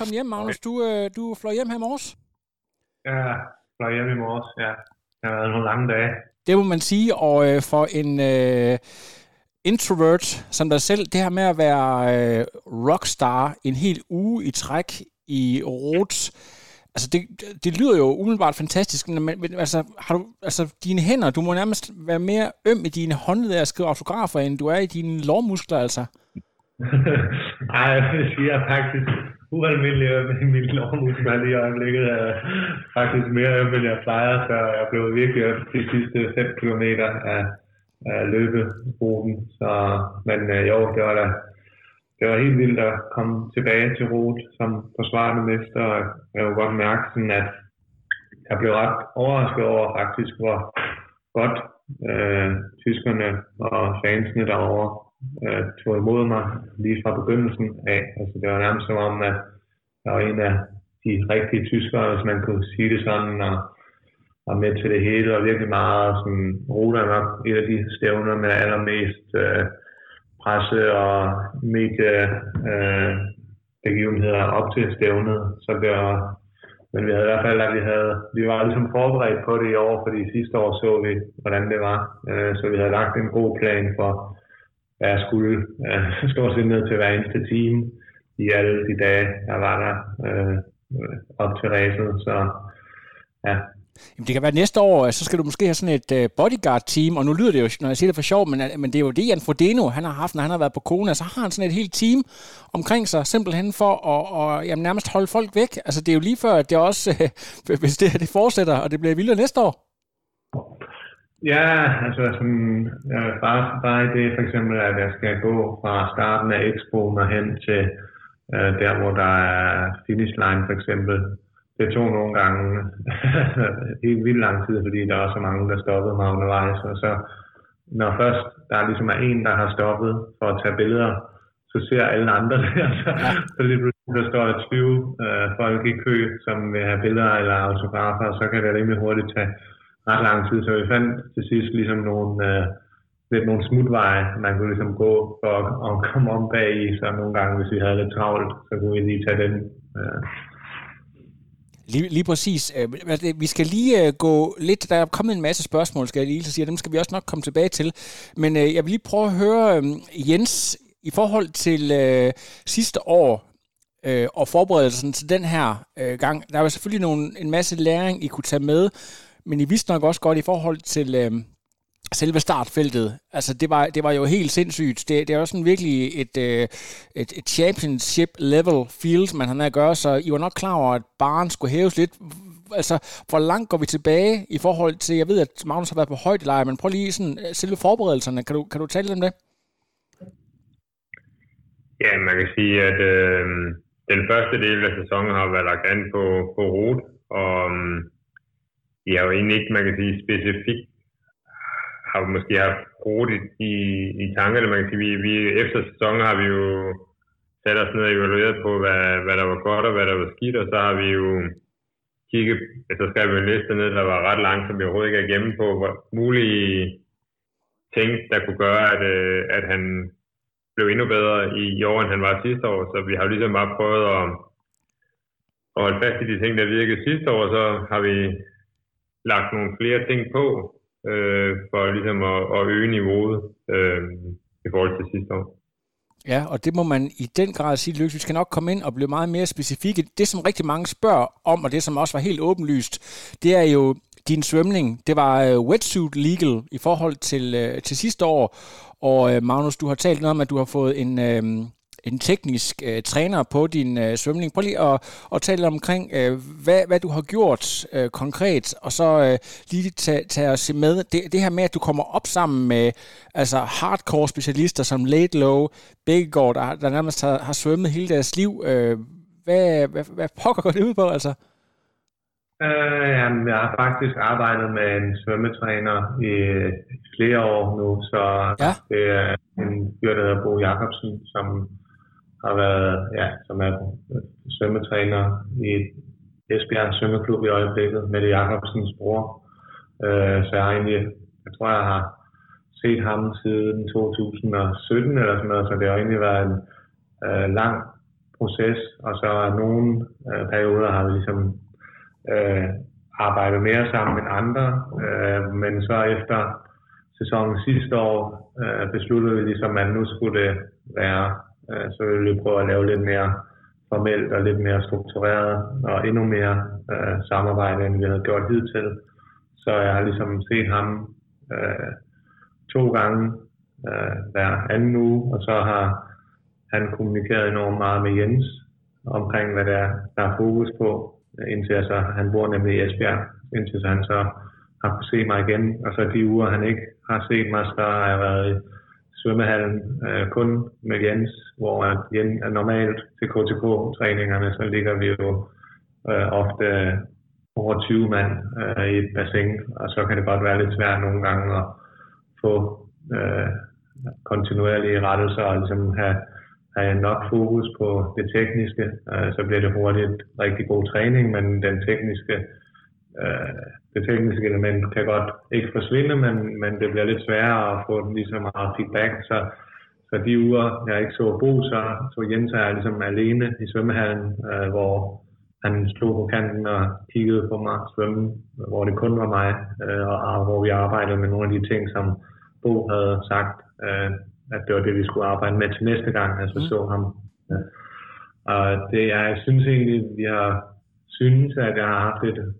Velkommen hjem, Magnus. Du, øh, du fløj hjem her i morges. Ja, fløj hjem i morges, ja. Det har været nogle lange dage. Det må man sige, og øh, for en øh, introvert som dig selv, det her med at være øh, rockstar en hel uge i træk i Rhodes, altså det, det lyder jo umiddelbart fantastisk, men, altså, har du, altså dine hænder, du må nærmest være mere øm i dine håndled at skrive autografer, end du er i dine lårmuskler, altså. Nej, jeg vil sige, at jeg faktisk ualmindelig øh, i min lovmusmand i øjeblikket. Er faktisk mere øm, end jeg plejer, så jeg blev virkelig øm de sidste 5 km af, af løberuten. Så, men øh, jo, det var da det var helt vildt at komme tilbage til Rot som forsvarende mester. og Jeg kunne godt mærke, sådan, at jeg blev ret overrasket over faktisk, hvor godt øh, tyskerne og fansene derovre øh, tog imod mig lige fra begyndelsen af. Altså, det var nærmest som om, at jeg var en af de rigtige tyskere, hvis man kunne sige det sådan, og var med til det hele, og virkelig meget sådan, Rota er nok et af de stævner med allermest øh, presse og medie øh, begivenheder op til stævnet. Så det var, men vi havde i hvert fald, at vi havde, vi var ligesom forberedt på det i år, fordi sidste år så vi, hvordan det var. Øh, så vi havde lagt en god plan for, hvad jeg skulle øh, stort set ned til hver eneste time i alle de dage, jeg var der øh, op til racet. Så ja, Jamen, det kan være næste år, så skal du måske have sådan et uh, bodyguard-team, og nu lyder det jo, når jeg siger det for sjov, men, øh, men det er jo det, Jan Frodeno, han har haft, når han har været på Kona, så har han sådan et helt team omkring sig, simpelthen for at og, jamen, nærmest holde folk væk. Altså, det er jo lige før, at det også, uh, hvis det det fortsætter, og det bliver vildere næste år. Ja, altså sådan, øh, bare, bare i det for eksempel, at jeg skal gå fra starten af Expoen og hen til øh, der, hvor der er finish line for eksempel. Det tog nogle gange helt vildt lang tid, fordi der var så mange, der stoppede mig undervejs. Og så når først der ligesom er en, der har stoppet for at tage billeder, så ser alle andre det. så, så lige pludselig der står der 20 øh, folk i kø, som vil have billeder eller autografer, og så kan det rimelig hurtigt tage ret lang tid. Så vi fandt til sidst ligesom nogle, øh, lidt nogle smutveje, man kunne ligesom gå for at, komme om bag i. Så nogle gange, hvis vi havde lidt travlt, så kunne vi lige tage den. Øh. Lige, lige præcis. Øh, vi skal lige øh, gå lidt, der er kommet en masse spørgsmål, skal jeg lige så sige, dem skal vi også nok komme tilbage til. Men øh, jeg vil lige prøve at høre, Jens, i forhold til øh, sidste år, øh, og forberedelsen til den her øh, gang, der var selvfølgelig nogle, en masse læring, I kunne tage med, men I vidste nok også godt i forhold til øh, selve startfeltet. Altså, det var, det var jo helt sindssygt. Det, det er også sådan virkelig et, øh, et, et championship level field, man har med at gøre, så I var nok klar over, at baren skulle hæves lidt. Altså, hvor langt går vi tilbage i forhold til, jeg ved, at Magnus har været på højdeleje, men prøv lige sådan, øh, selve forberedelserne. Kan du, kan du tale lidt om det? Ja, man kan sige, at øh, den første del af sæsonen har været lagt an på, på rute, og øh, vi har jo egentlig ikke, man kan sige, specifikt har vi måske haft rute i, i, tankerne. Man kan sige, vi, vi, efter sæsonen har vi jo sat os ned og evalueret på, hvad, hvad der var godt og hvad der var skidt, og så har vi jo kigget, så skrev vi en liste ned, der var ret lang, som vi overhovedet ikke er gennem på, hvor mulige ting, der kunne gøre, at, øh, at han blev endnu bedre i, i år, end han var sidste år. Så vi har jo ligesom bare prøvet at, at holde fast i de ting, der virkede sidste år, så har vi lagt nogle flere ting på, øh, for ligesom at, at øge niveauet øh, i forhold til sidste år. Ja, og det må man i den grad sige, Lykke. Vi skal nok komme ind og blive meget mere specifikke. Det, som rigtig mange spørger om, og det, som også var helt åbenlyst, det er jo din svømning. Det var øh, wetsuit legal i forhold til, øh, til sidste år. Og øh, Magnus, du har talt noget om, at du har fået en, Øh, en teknisk uh, træner på din uh, svømning. Prøv lige at, at tale omkring, uh, hvad, hvad du har gjort uh, konkret, og så uh, lige tage, tage os med. Det, det her med, at du kommer op sammen med altså hardcore specialister som Late Low, Bækkegaard, der, der nærmest har, har svømmet hele deres liv. Uh, hvad, hvad, hvad pokker går det ud på, altså? Uh, jamen, jeg har faktisk arbejdet med en svømmetræner i flere år nu, så ja. det er en fyr, der hedder Bo Jacobsen, som har været, ja, som er svømmetræner i Esbjerg Svømmeklub i øjeblikket, med Jacobsens bror. Øh, så jeg har egentlig, jeg tror, jeg har set ham siden 2017 eller sådan noget, så det har egentlig været en øh, lang proces, og så nogle øh, perioder har vi ligesom øh, arbejdet mere sammen end andre. Øh, men så efter sæsonen sidste år øh, besluttede vi ligesom, at nu skulle det være, øh, så vil vi prøve at lave lidt mere formelt og lidt mere struktureret og endnu mere øh, samarbejde, end vi havde gjort hidtil. Så jeg har ligesom set ham øh, to gange øh, hver anden uge, og så har han kommunikeret enormt meget med Jens omkring, hvad der der er fokus på indtil altså, han bor nemlig i Esbjerg, indtil han så har kunnet se mig igen. Og så de uger, han ikke har set mig, så har jeg været i svømmehallen øh, kun med Jens, hvor Jens er normalt til KTK-træningerne, så ligger vi jo øh, ofte over 20 mand øh, i et bassin, og så kan det godt være lidt svært nogle gange at få øh, kontinuerlige rettelser og ligesom have have nok fokus på det tekniske, øh, så bliver det hurtigt rigtig god træning, men den tekniske, øh, det tekniske element kan godt ikke forsvinde, men, men det bliver lidt sværere at få lige så meget feedback. Så, så de uger, jeg ikke så Bo, så, så Jens er ligesom alene i svømmehallen, øh, hvor han stod på kanten og kiggede på mig svømme, hvor det kun var mig, øh, og, og hvor vi arbejdede med nogle af de ting, som Bo havde sagt, øh, at det var det, vi skulle arbejde med til næste gang, altså mm. så ham. Ja. Og det, jeg synes egentlig, vi har synes, at jeg har haft et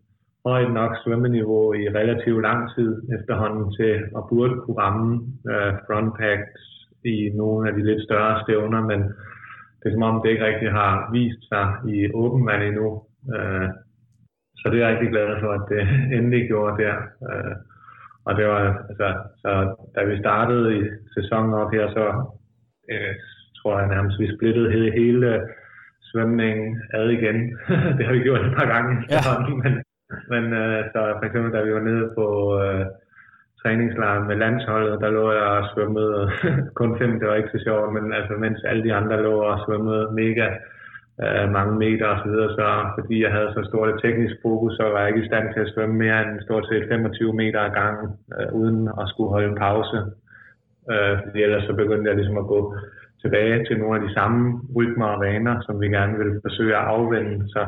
højt nok svømmeniveau i relativt lang tid efterhånden til at burde kunne ramme uh, frontpacks i nogle af de lidt større stævner, men det er som om, det ikke rigtig har vist sig i åben vand endnu. Uh, så det er jeg rigtig glad for, at det endelig gjorde der. Uh, og det var, altså, så da vi startede i sæsonen op her, så øh, tror jeg nærmest, vi splittede hele, hele svømningen ad igen. det har vi gjort et par gange ja. men, men øh, så for eksempel, da vi var nede på øh, træningslejren med landsholdet, der lå jeg og svømmede kun fem, det var ikke så sjovt, men altså, mens alle de andre lå og svømmede mega øh, mange meter osv., så, så fordi jeg havde så stort et teknisk fokus, så var jeg ikke i stand til at svømme mere end stort set 25 meter ad gangen, øh, uden at skulle holde en pause. Øh, fordi ellers så begyndte jeg ligesom at gå tilbage til nogle af de samme rytmer og vaner, som vi gerne ville forsøge at afvende. Så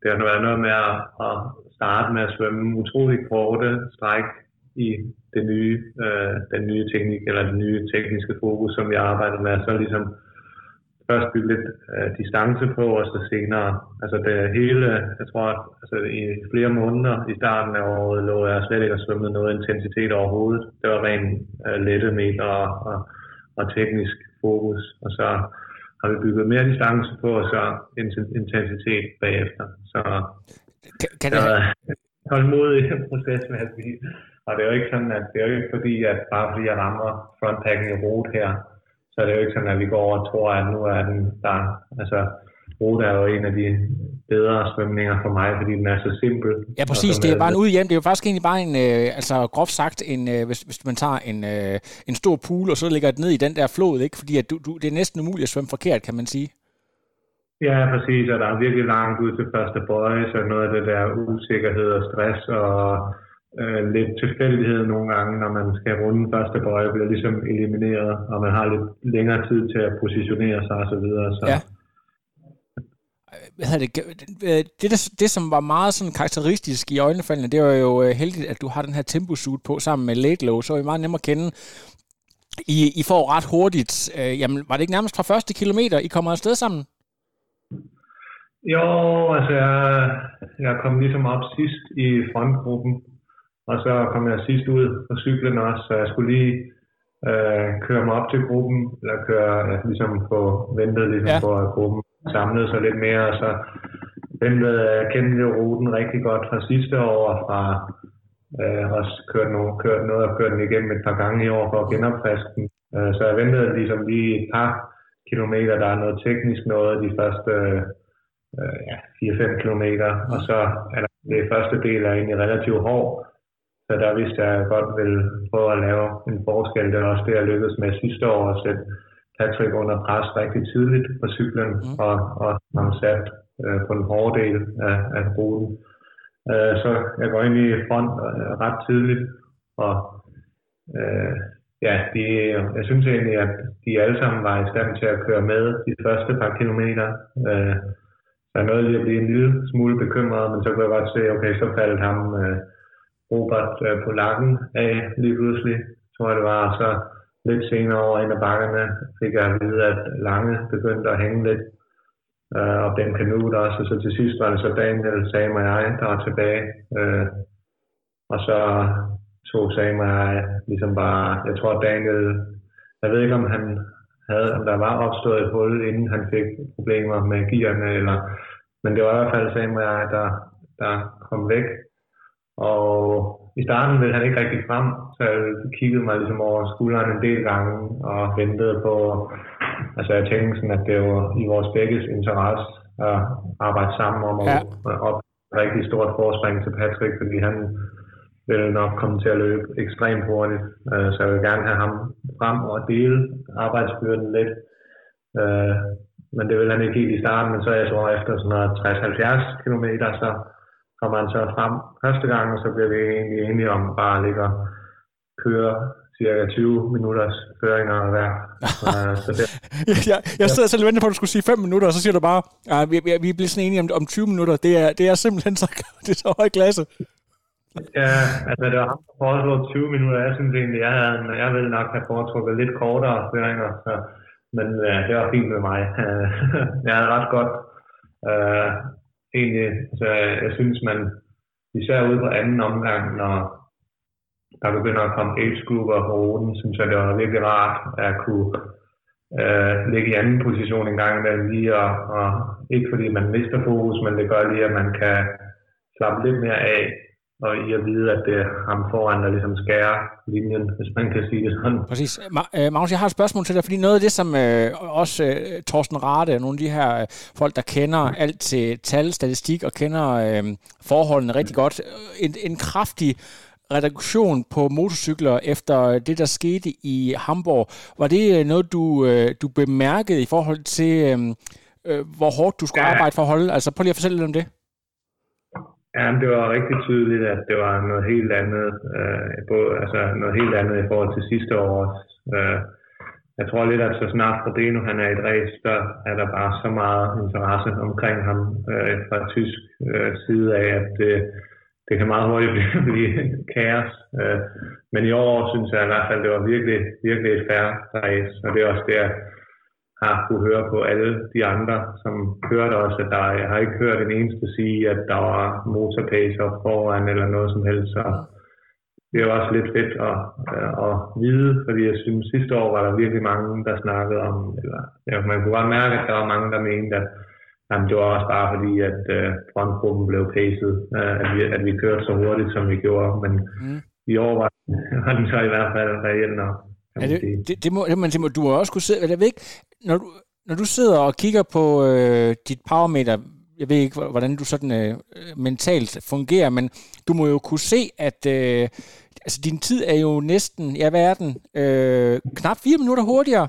det har været noget med at, at starte med at svømme utrolig korte stræk i det nye, øh, den nye teknik, eller den nye tekniske fokus, som jeg arbejdede med, så ligesom først bygge lidt øh, distance på, og så senere, altså det hele, jeg tror, altså i flere måneder i starten af året lå jeg slet ikke at svømme noget intensitet overhovedet. Det var rent øh, lette meter og, og, og teknisk fokus, og så har vi bygget mere distance på, og så intensitet bagefter. Så kan, kan det have... tålmodig proces med at sige. Og det er jo ikke sådan, at det er jo ikke fordi, at bare fordi jeg rammer frontpacking i rot her, så er det jo ikke sådan, at vi går over og tror, at nu er den der. Altså, Rode er jo en af de bedre svømninger for mig, fordi den er så simpel. Ja, præcis. Det er bare en udhjem. Det er jo faktisk egentlig bare en, øh, altså groft sagt, en, øh, hvis, hvis man tager en, øh, en stor pool, og så lægger det ned i den der flod, ikke? Fordi at du, du, det er næsten umuligt at svømme forkert, kan man sige. Ja, præcis. Og der er virkelig langt ud til første bøje, så noget af det der usikkerhed og stress og øh, lidt tilfældighed nogle gange, når man skal runde første bøje, bliver ligesom elimineret, og man har lidt længere tid til at positionere sig osv. Så. så. Ja. Hvad det, øh, det, det, det, som var meget sådan karakteristisk i øjnefaldene, det var jo øh, heldigt, at du har den her temposuit på sammen med Laidlow, så er det meget nemmere at kende. I, I får ret hurtigt, øh, jamen var det ikke nærmest fra første kilometer, I kommer afsted sammen? Jo, altså jeg, jeg kom ligesom op sidst i frontgruppen, og så kom jeg sidst ud på cyklen også, så jeg skulle lige øh, køre mig op til gruppen, eller køre, ja, ligesom få ventet ligesom ja. på, at gruppen samlede sig lidt mere, og så ventede jeg kendte ruten rigtig godt fra sidste år, fra øh, også kørt, nogle, kørt noget og kørt den igennem et par gange i år for at genopfriske den. Øh, så jeg ventede ligesom lige et par kilometer, der er noget teknisk noget de første øh, ja, 4-5 kilometer, og så er der det første del er egentlig relativt hård, så der vidste jeg, godt ville prøve at lave en forskel. Det er også det, jeg lykkedes med sidste år at sætte Patrick under pres rigtig tidligt på cyklen, mm. og, og han sat øh, på den hårde del af, af ruten. Øh, så jeg går ind i front øh, ret tidligt, og øh, ja, de, jeg synes egentlig, at de alle sammen var i stand til at køre med de første par kilometer. Øh, jeg nåede lige at blive en lille smule bekymret, men så kunne jeg godt se, okay, så faldt ham øh, Robert øh, på lakken af lige pludselig, tror jeg det var. Så lidt senere over en af bakkerne fik jeg at vide, at Lange begyndte at hænge lidt. Øh, og den Kanut også, og så til sidst var det så Daniel, Sam og jeg, der var tilbage. Øh, og så tog Sam og jeg ligesom bare, jeg tror Daniel, jeg ved ikke om han havde, om der var opstået et hul, inden han fik problemer med gearne, eller, men det var i hvert fald Sam og jeg, der, der kom væk. Og i starten ville han ikke rigtig frem, så jeg kiggede mig ligesom over skulderen en del gange og ventede på, altså jeg tænkte sådan, at det var i vores begges interesse at arbejde sammen om ja. at op et rigtig stort forspring til Patrick, fordi han vil nok komme til at løbe ekstremt hurtigt. Øh, så jeg vil gerne have ham frem og dele arbejdsbyrden lidt. Øh, men det vil han ikke helt i starten, men så er jeg så efter sådan noget 60-70 km, så kommer han så frem første gang, og så bliver vi egentlig enige om bare at ligge og køre cirka 20 minutters føringer hver. uh, så det, jeg, jeg sidder selv og venter på, at du skulle sige 5 minutter, og så siger du bare, at vi, vi bliver sådan enige om, om 20 minutter. Det er, det er simpelthen så, det er så høj klasse. Ja, altså det var ham, der foreslog 20 minutter. Jeg synes egentlig, jeg, havde, jeg ville nok have foretrukket lidt kortere føringer, så, men øh, det var fint med mig. jeg havde ret godt Øh, egentlig, så jeg synes, man især ude på anden omgang, når der begynder at komme age grupper på ruten, synes jeg, det var virkelig rart at kunne øh, ligge i anden position en gang imellem lige, og, og ikke fordi man mister fokus, men det gør lige, at man kan slappe lidt mere af, og i at vide, at det er ham foran, der ligesom skærer linjen, hvis man kan sige det sådan. Præcis. Øh, Magnus, jeg har et spørgsmål til dig, fordi noget af det, som øh, også øh, Torsten Rade, nogle af de her øh, folk, der kender alt til tal, statistik og kender øh, forholdene rigtig godt, øh, en, en kraftig reduktion på motorcykler efter det, der skete i Hamburg. Var det noget, du, du bemærkede i forhold til, øh, hvor hårdt du skulle ja. arbejde for at holde? Altså prøv lige at fortælle lidt om det. Ja, det var rigtig tydeligt, at det var noget helt andet, øh, både, altså noget helt andet i forhold til sidste år. Øh, jeg tror lidt, at så snart Frodeno han er i et race, så er der bare så meget interesse omkring ham øh, fra tysk øh, side af, at det, det kan meget hurtigt blive, blive kaos. Øh, men i år synes jeg i hvert fald, det var virkelig, virkelig et færre race, og det er også det, har kunne høre på alle de andre, som hørte også, at der, jeg har ikke hørt en eneste sige, at der var motorpacer foran eller noget som helst. Så det er også lidt fedt at, at vide, fordi jeg synes, sidste år var der virkelig mange, der snakkede om, eller ja, man kunne godt mærke, at der var mange, der mente, at jamen, det var også bare fordi, at uh, frontgruppen blev pacet, uh, at, vi, at vi kørte så hurtigt, som vi gjorde. Men mm. i år var, var den så i hvert fald reelt nok. Ja, det, det, det, må, det må, du må også kunne se, jeg ved ikke, når du, når du sidder og kigger på øh, dit powermeter, jeg ved ikke, hvordan du sådan øh, mentalt fungerer, men du må jo kunne se, at øh, altså, din tid er jo næsten, ja, hvad er den, øh, knap fire minutter hurtigere.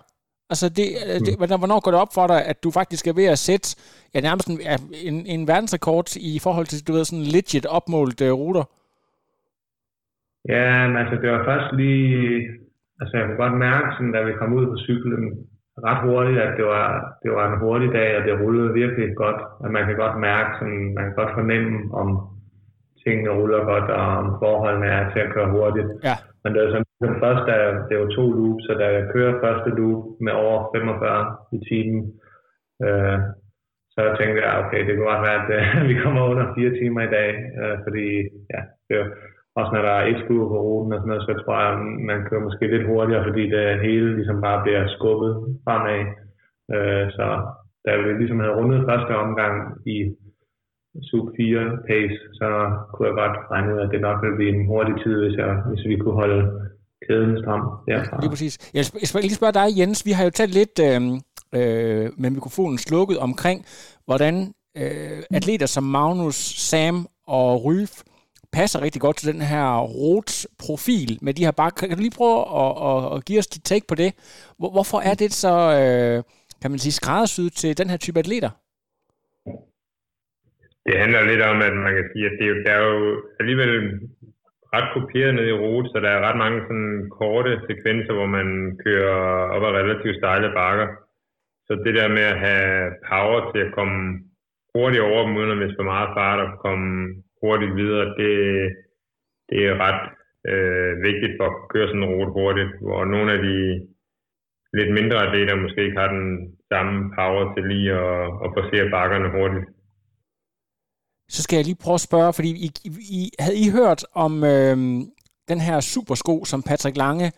Altså, det, øh, det, mm. hvornår går det op for dig, at du faktisk er ved at sætte ja, nærmest en, en, en verdensrekord i forhold til, du ved, sådan legit opmålt øh, ruter? Ja, altså, det var først lige, altså jeg kunne godt mærke, sådan, da vi kom ud på cyklen, ret hurtigt, at det var, det var en hurtig dag, og det rullede virkelig godt. At man kan godt mærke, sådan, man kan godt fornemme, om tingene ruller godt, og om forholdene er til at køre hurtigt. Ja. Men det er sådan den første er, det jo to loops, så da jeg kører første loop med over 45 i timen, øh, så tænkte jeg, okay, det kunne godt være, at øh, vi kommer under fire timer i dag, øh, fordi ja, det er, også når der er et skud på ruten og sådan noget, så tror jeg, man kører måske lidt hurtigere, fordi det hele ligesom bare bliver skubbet fremad. Øh, så da vi ligesom havde rundet første omgang i sub 4 pace, så kunne jeg godt regne ud, at det nok ville blive en hurtig tid, hvis, jeg, hvis vi kunne holde kæden stram derfra. Lige præcis. Jeg skal lige spørge dig, Jens. Vi har jo talt lidt øh, øh, med mikrofonen slukket omkring, hvordan øh, atleter som Magnus, Sam og Ryf passer rigtig godt til den her Rots-profil med de her bare. Kan du lige prøve at, at, at give os dit take på det? Hvorfor er det så, øh, kan man sige, skræddersyet til den her type atleter? Det handler lidt om, at man kan sige, at det er jo, der er jo alligevel ret kopieret ned i rute, så der er ret mange sådan korte sekvenser, hvor man kører op ad relativt stejle bakker. Så det der med at have power til at komme hurtigt over dem, uden at miste for meget fart og komme hurtigt videre, det, det er ret øh, vigtigt for at køre sådan en rute hurtigt, hvor nogle af de lidt mindre atleter måske ikke har den samme power til lige at, at passere bakkerne hurtigt. Så skal jeg lige prøve at spørge, fordi I, I, havde I hørt om øh, den her supersko, som Patrick Lange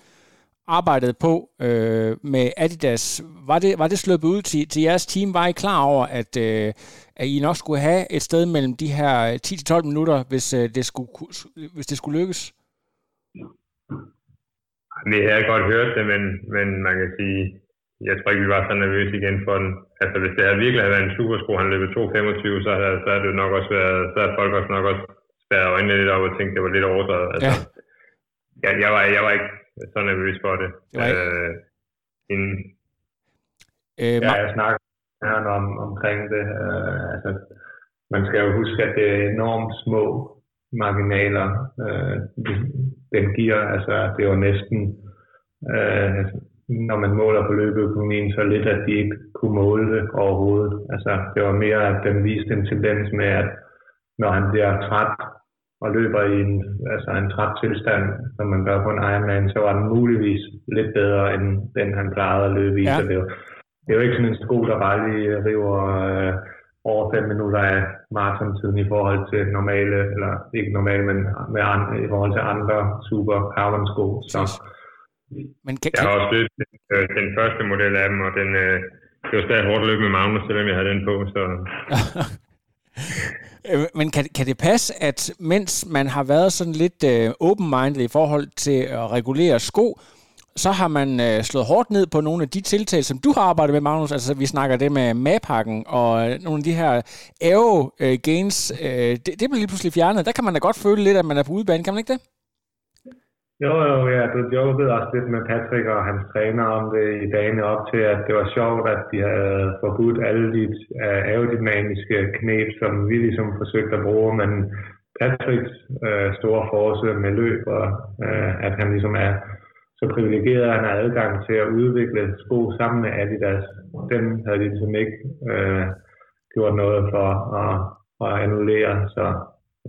arbejdede på øh, med Adidas. Var det, var det slået ud til, til jeres team? Var I klar over, at, øh, at I nok skulle have et sted mellem de her 10-12 minutter, hvis, øh, det skulle, hvis det skulle lykkes? Vi havde godt hørt det, men, men man kan sige, jeg tror ikke, vi var så nervøse igen for den. Altså, hvis det havde virkelig havde været en supersko, han løbet 2.25, så havde, så havde det nok også været, så havde folk også nok også spærret øjnene lidt op og tænkt, det var lidt overdrevet. Altså, ja. jeg, jeg, var, jeg var ikke så nervøs for det. var ikke. Øh, inden. Øh, ja, jeg snakker om, omkring det. Øh, altså, man skal jo huske, at det er enormt små marginaler, øh, den giver. Altså, det jo næsten, øh, når man måler på løbeøkonomien, så lidt, at de ikke kunne måle det overhovedet. Altså, det var mere, at den viste en tendens med, at når han bliver træt og løber i en, altså en træt tilstand, som man gør på en Ironman, så var den muligvis lidt bedre, end den han plejede at løbe i. Ja. Så det, er jo, det er jo ikke sådan en sko, der bare lige river øh, over 5 minutter af maratontiden i forhold til normale, eller ikke normale, men med andre, i forhold til andre super carbon sko. Så, men kan, jeg har også løbet øh, den første model af dem, og den, øh, det var stadig hårdt at løbe med Magnus, selvom jeg havde den på. Så. Øh, men kan, kan det passe, at mens man har været sådan lidt øh, open-minded i forhold til at regulere sko, så har man øh, slået hårdt ned på nogle af de tiltag, som du har arbejdet med, Magnus. Altså, vi snakker det med mapakken og øh, nogle af de her aero øh, gains. Øh, det, det bliver lige pludselig fjernet. Der kan man da godt føle lidt, at man er på udebane, kan man ikke det? Jo, jo, ja, du jokede også lidt med Patrick og hans træner om det i dagene op til, at det var sjovt, at de havde forbudt alle de uh, øh, aerodynamiske knep, som vi ligesom forsøgte at bruge, men Patricks uh, store force med løb, og uh, at han ligesom er så privilegeret, at han har adgang til at udvikle sko sammen med Adidas. Den havde de ligesom ikke uh, gjort noget for at, at annullere, så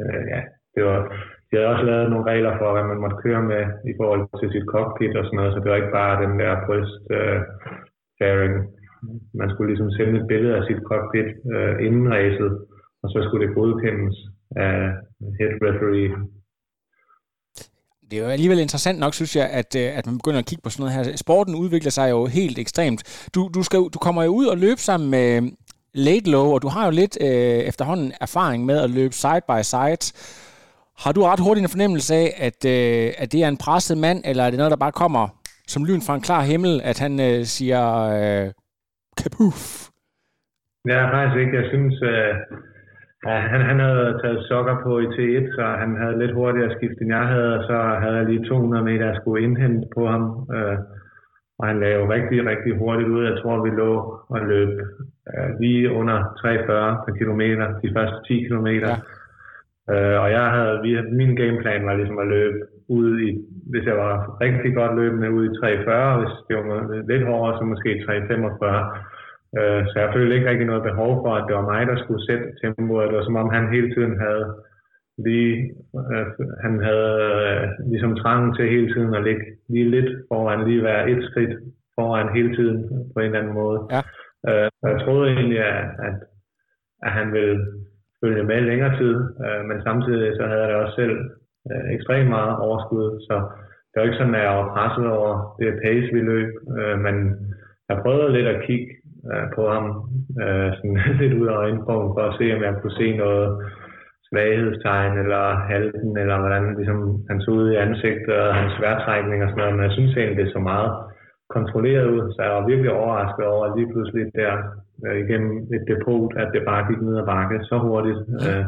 uh, ja, det var de havde også lavet nogle regler for, hvad man måtte køre med i forhold til sit cockpit og sådan noget, så det var ikke bare den der bryst øh, fairing. Man skulle ligesom sende et billede af sit cockpit øh, inden racet, og så skulle det godkendes af head referee. Det er jo alligevel interessant nok, synes jeg, at, øh, at man begynder at kigge på sådan noget her. Sporten udvikler sig jo helt ekstremt. Du, du, skal, du kommer jo ud og løbe sammen med Late Low, og du har jo lidt øh, efterhånden erfaring med at løbe side by side. Har du ret hurtigt en fornemmelse af, at, øh, at det er en presset mand, eller er det noget, der bare kommer som lyn fra en klar himmel, at han øh, siger øh, kapuf? Ja, faktisk ikke. Jeg synes, øh, at han, han havde taget sokker på i T1, så han havde lidt hurtigere skift, end jeg havde, og så havde jeg lige 200 meter, jeg skulle indhente på ham. Øh, og han lavede rigtig, rigtig hurtigt ud. Jeg tror, vi lå og løb øh, lige under 340 per kilometer, de første 10 kilometer. Ja. Øh, og jeg havde, vi, min gameplan var ligesom at løbe ud i, hvis jeg var rigtig godt løbende, ud i 3.40, hvis det var lidt hårdere, så måske 3.45. Øh, så jeg følte ikke rigtig noget behov for, at det var mig, der skulle sætte tempoet. Det var som om han hele tiden havde Fordi øh, han havde øh, ligesom trangen til hele tiden at ligge lige lidt foran, lige være et skridt foran hele tiden på en eller anden måde. Ja. Øh, jeg troede egentlig, at, at, at han ville følge med længere tid, øh, men samtidig så havde jeg da også selv øh, ekstremt meget overskud, så det var ikke sådan, at jeg var presset over det pace, vi løb, øh, men jeg prøvede lidt at kigge øh, på ham, øh, sådan lidt ud af øjenform, for at se, om jeg kunne se noget svaghedstegn eller halten, eller hvordan ligesom, han så ud i ansigtet og hans sværtrækning og sådan noget, men jeg synes egentlig, det så meget kontrolleret ud, så jeg var virkelig overrasket over at lige pludselig der øh, igennem et depot, at det bare gik ned ad bakke så hurtigt. Øh,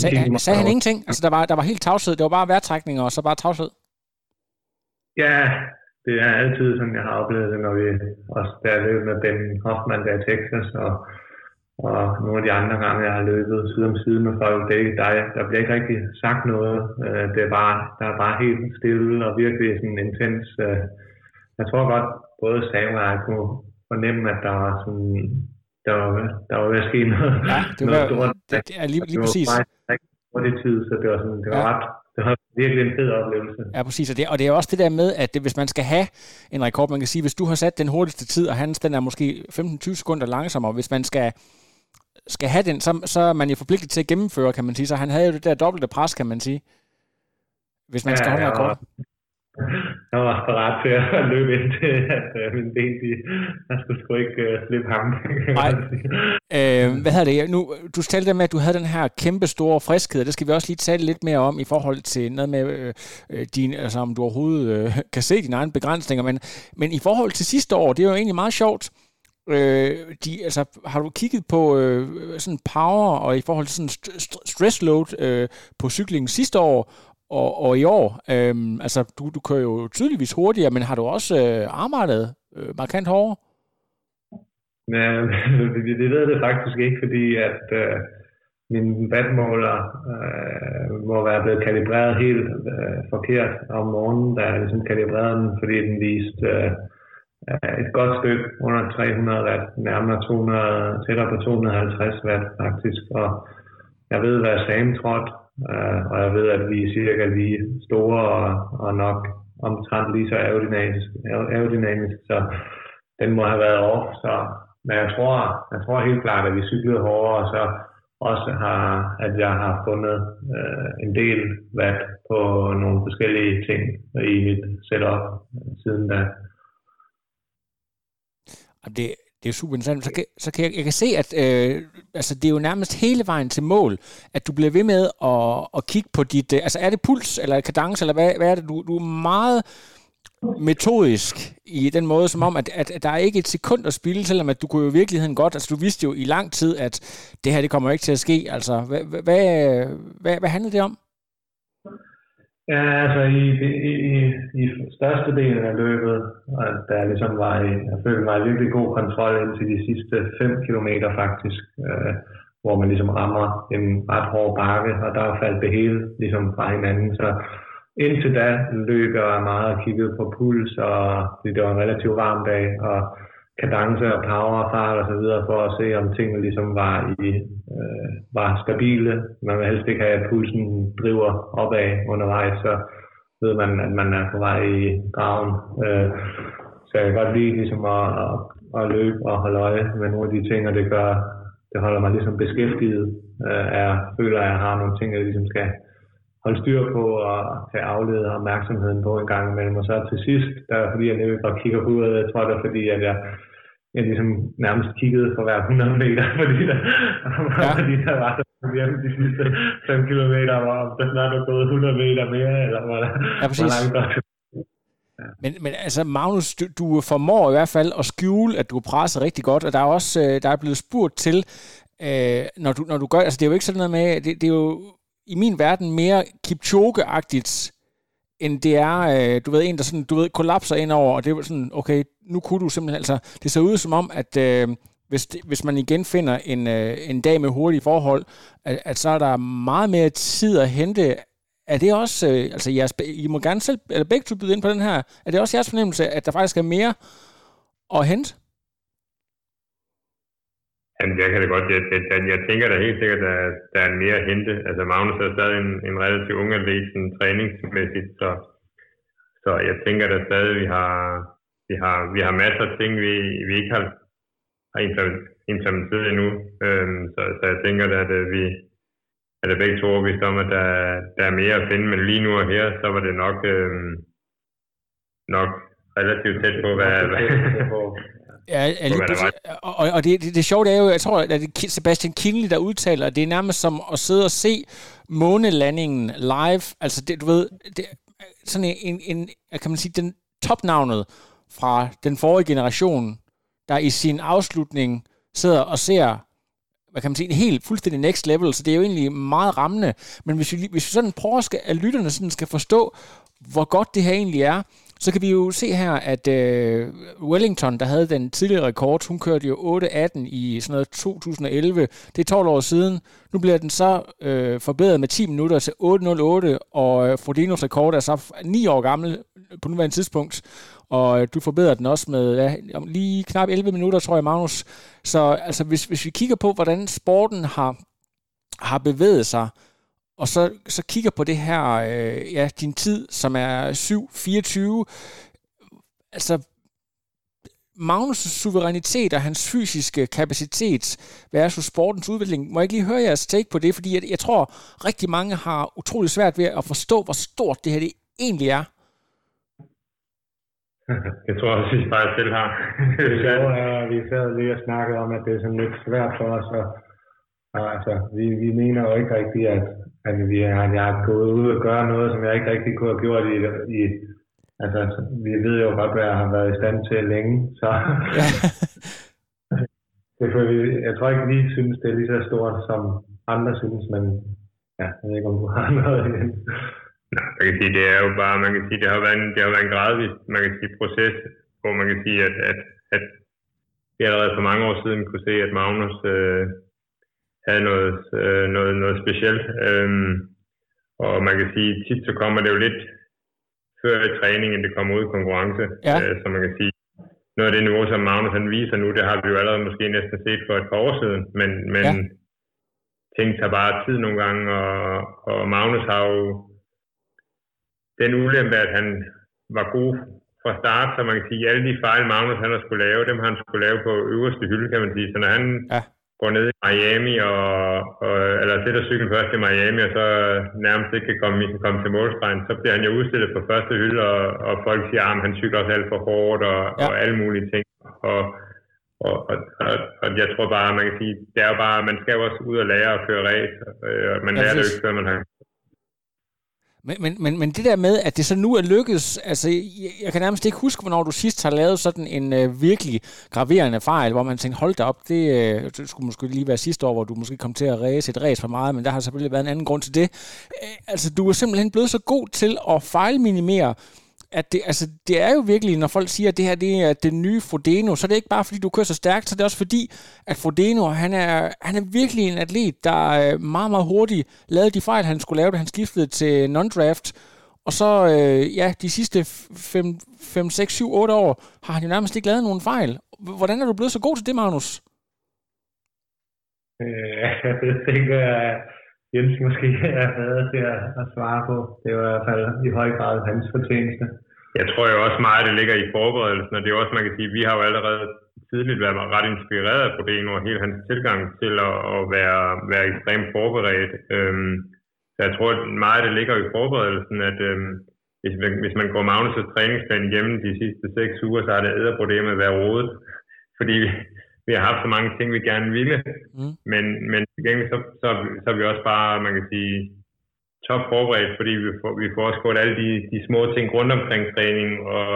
Sag, han, sagde han ingenting? Altså, der var, der var helt tavshed. Det var bare vejrtrækninger, og så bare tavshed? Ja, det er altid sådan, jeg har oplevet det, når vi også der løb med Ben Hoffman der i Texas, og, og nogle af de andre gange, jeg har løbet side om side med folk, det, der, der bliver ikke rigtig sagt noget. Øh, Det er bare, der er bare helt stille og virkelig sådan intens. øh, Jeg tror godt, både Sam og jeg kunne fornemme, at der var sådan, der var, der var ved at ske noget. Ja, det noget var, stort. det, det er lige, lige det var præcis. hurtig tid, så det var, sådan, det var Ja. ret, det var virkelig en fed oplevelse. Ja, præcis. Og det, og det er også det der med, at det, hvis man skal have en rekord, man kan sige, hvis du har sat den hurtigste tid, og hans den er måske 15-20 sekunder langsommere, hvis man skal, skal have den, så, så er man jo forpligtet til at gennemføre, kan man sige. Så han havde jo det der dobbelte pres, kan man sige. Hvis man skal holde en rekord. var, jeg var parat til at løbe ind til, at øh, min ben, de, jeg skulle sgu ikke øh, slippe ham. Nej. Øh, hvad hedder det? Nu, du talte med, at du havde den her kæmpe store friskhed, og det skal vi også lige tale lidt mere om i forhold til noget med, øh, øh, din, altså om du overhovedet øh, kan se dine egne begrænsninger, men, men i forhold til sidste år, det er jo egentlig meget sjovt, øh, de, altså, har du kigget på øh, sådan power og i forhold til sådan st- st- stress load øh, på cyklingen sidste år og, og i år? Øhm, altså, du, du kører jo tydeligvis hurtigere, men har du også øh, arbejdet øh, markant hårdere? Men det, det ved det faktisk ikke, fordi at øh, min vandmåler øh, må være blevet kalibreret helt øh, forkert om morgenen, da jeg ligesom kalibrerede den, fordi den viste øh, et godt stykke under 300 watt, nærmere 200, tættere på 250 watt faktisk. Og jeg ved, hvad Sam trådte, Øh, og jeg ved, at vi er cirka lige store og, og nok omtrent lige så aerodynamisk, aerodynamisk så den må have været off. Så, men jeg tror, jeg tror helt klart, at vi cyklede hårdere, og så også har, at jeg har fundet øh, en del vat på nogle forskellige ting i mit setup øh, siden da. Det, det er super interessant. Så kan, så kan jeg, jeg kan se, at øh, altså, det er jo nærmest hele vejen til mål, at du bliver ved med at, at kigge på dit... Øh, altså er det puls eller kadence, eller hvad, hvad er det? Du, du er meget metodisk i den måde, som om, at, at, at der er ikke et sekund at spille, selvom at du kunne jo i virkeligheden godt, altså du vidste jo i lang tid, at det her, det kommer ikke til at ske. Altså, hvad, øh, hvad, hvad, hvad handler det om? Ja, altså i, i, i, i størstedelen af løbet, og der ligesom var i, jeg følte mig i virkelig god kontrol indtil de sidste 5 km faktisk, øh, hvor man ligesom rammer en ret hård bakke, og der faldt det hele ligesom fra hinanden. Så indtil da løb jeg meget og kiggede på puls, og det var en relativt varm dag, og kadence og power og fart og så videre, for at se, om tingene ligesom var, i, øh, var stabile. Man vil helst ikke have, at pulsen driver opad undervejs, så ved man, at man er på vej i graven. Øh, så jeg kan godt lide ligesom at, at, at løbe og holde øje med nogle af de ting, og det gør, det holder mig ligesom beskæftiget. Øh, jeg føler, at jeg har nogle ting, jeg ligesom skal holde styr på og tage afledet opmærksomheden på en gang imellem. Og så til sidst, der fordi jeg løber og kigger på uret, jeg tror det er fordi, at jeg, jeg ligesom nærmest kiggede for hver 100 meter, fordi der, ja. fordi der var så hjemme de sidste 5 kilometer, hvor der snart er gået 100 meter mere, eller hvor, der, Ja, præcis. hvor langt der er Men, men altså, Magnus, du, du formår i hvert fald at skjule, at du er presset rigtig godt, og der er også øh, der er blevet spurgt til, øh, når, du, når du gør, altså det er jo ikke sådan noget med, det, det er jo i min verden mere Kipchoge-agtigt, end det er, øh, du ved, en, der sådan, du ved, kollapser ind over, og det er sådan, okay, nu kunne du simpelthen, altså, det ser ud som om, at øh, hvis, det, hvis man igen finder en, øh, en dag med hurtige forhold, at, at så er der meget mere tid at hente. Er det også, øh, altså jeres, I må gerne selv, eller begge to byde ind på den her, er det også jeres fornemmelse, at der faktisk er mere at hente? Han virker det godt. Jeg, jeg, jeg tænker da helt sikkert, at der er mere at hente. Altså Magnus er stadig en, en relativt ung atlet sådan, træningsmæssigt, så, så jeg tænker da stadig, at vi har, vi har, vi har masser af ting, vi, vi ikke har, har implementeret endnu. Øhm, så, så jeg tænker da, at øh, at vi er det begge to overbevist om, at der, der er mere at finde, men lige nu og her, så var det nok, øhm, nok relativt tæt på, hvad, hvad, Ja, ja lige og, og det, det, det sjove er jo, jeg tror, at det er Sebastian Kinley, der udtaler, at det er nærmest som at sidde og se månelandingen live. Altså, det, du ved, det, sådan en, en, kan man sige, den topnavnet fra den forrige generation, der i sin afslutning sidder og ser hvad kan man sige, en helt fuldstændig next level, så det er jo egentlig meget rammende. Men hvis vi, hvis vi sådan prøver, skal, at lytterne sådan skal forstå, hvor godt det her egentlig er, så kan vi jo se her, at øh, Wellington, der havde den tidligere rekord, hun kørte jo 8.18 i sådan noget 2011. Det er 12 år siden. Nu bliver den så øh, forbedret med 10 minutter til 8.08, og øh, Frodinos rekord er så 9 år gammel på nuværende tidspunkt. Og øh, du forbedrer den også med ja, lige knap 11 minutter, tror jeg, Magnus. Så altså, hvis, hvis vi kigger på, hvordan sporten har, har bevæget sig, og så, så kigger på det her, øh, ja, din tid, som er 7-24, altså Magnus' suverænitet og hans fysiske kapacitet versus sportens udvikling. Må jeg ikke lige høre jeres take på det? Fordi jeg, jeg tror, rigtig mange har utrolig svært ved at forstå, hvor stort det her det egentlig er. Det tror jeg også, vi bare selv har. det er, vi sad lige og snakkede om, at det er sådan lidt svært for os. Og, og altså, vi, vi mener jo ikke rigtigt, at, at, vi, at jeg har gået ud og gøre noget, som jeg ikke rigtig kunne have gjort i, i altså, vi ved jo godt, hvad jeg har været i stand til længe, så det for, vi, jeg tror ikke, vi synes, det er lige så stort, som andre synes, men ja, jeg ved ikke, om du har noget igen. Man kan sige, det er jo bare, man kan sige, det har været en, det har været en gradvis, man kan sige, proces, hvor man kan sige, at, at, at vi allerede for mange år siden kunne se, at Magnus øh, havde noget, øh, noget, noget specielt. Øhm, og man kan sige, tit så kommer det jo lidt før i træning, end det kommer ud i konkurrence. Ja. Øh, så man kan sige, noget af det niveau, som Magnus han viser nu, det har vi jo allerede måske næsten set for et par år siden, men, men ja. ting tager bare tid nogle gange, og, og Magnus har jo den ulempe, at han var god fra start, så man kan sige, alle de fejl, Magnus han har skulle lave, dem har han skulle lave på øverste hylde, kan man sige. Så når han ja. Går ned i Miami, og, og, eller sætter cyklen først i Miami, og så nærmest ikke kan komme, komme til målstregen, så bliver han jo udstillet på første hylde, og, og folk siger, at han cykler også alt for hårdt, og, ja. og alle mulige ting. Og, og, og, og, og jeg tror bare, man kan sige, det er jo bare, man skal jo også ud og lære at køre race, og man ja, lærer det jo ikke, før man har men, men, men, men det der med, at det så nu er lykkedes, altså jeg, jeg kan nærmest ikke huske, hvornår du sidst har lavet sådan en øh, virkelig graverende fejl, hvor man tænkte, hold da op, det, øh, det skulle måske lige være sidste år, hvor du måske kom til at ræse et ræs for meget, men der har selvfølgelig været en anden grund til det. Øh, altså du er simpelthen blevet så god til at fejlminimere, at det, altså, det er jo virkelig, når folk siger, at det her det er det nye Frodeno, så er det ikke bare, fordi du kører så stærkt, så det er også fordi, at Frodeno, han er, han er virkelig en atlet, der øh, meget, meget hurtigt lavede de fejl, han skulle lave, da han skiftede til non-draft. Og så, øh, ja, de sidste 5, 5, 6, 7, 8 år, har han jo nærmest ikke lavet nogen fejl. Hvordan er du blevet så god til det, Magnus? Øh, det tænker jeg, Jens måske er bedre til at, at svare på. Det er i hvert fald i høj grad hans fortjeneste. Jeg tror jo også meget, at det ligger i forberedelsen, og det er også, man kan sige, vi har jo allerede tidligt været ret inspireret af Frodeno og hele hans tilgang til at, at være, være ekstremt forberedt. Øhm, så jeg tror, at meget af det ligger i forberedelsen, at øhm, hvis, man, hvis man går Magnus' træningsplan igennem de sidste seks uger, så har det æderproblemet været rodet. Fordi vi har haft så mange ting, vi gerne ville, mm. men, men til gengæld så, så, så er vi også bare, man kan sige, top forberedt, fordi vi får, vi får også gået alle de, de små ting rundt omkring træning, og,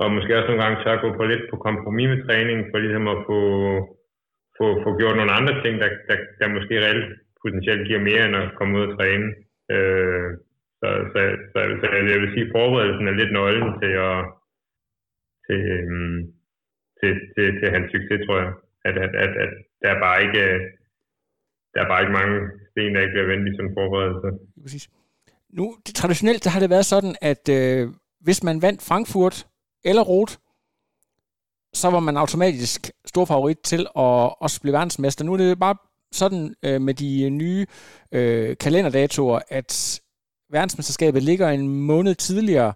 og måske også nogle gange tør gå på lidt på kompromis med træning, for ligesom at få, få, få gjort nogle andre ting, der, der, der måske reelt potentielt giver mere end at komme ud og træne. Øh, så, så, så, så jeg vil sige, at forberedelsen er lidt nøglen til at, til, øhm, til, til, til hans succes, tror jeg. At, at, at, at der er bare ikke der er bare ikke mange sten, der ikke bliver vendt i sådan en forberedelse. Præcis. Nu, det, traditionelt der har det været sådan, at øh, hvis man vandt Frankfurt eller Rot, så var man automatisk stor favorit til at også blive verdensmester. Nu er det bare sådan øh, med de øh, nye øh, kalenderdatoer, at verdensmesterskabet ligger en måned tidligere,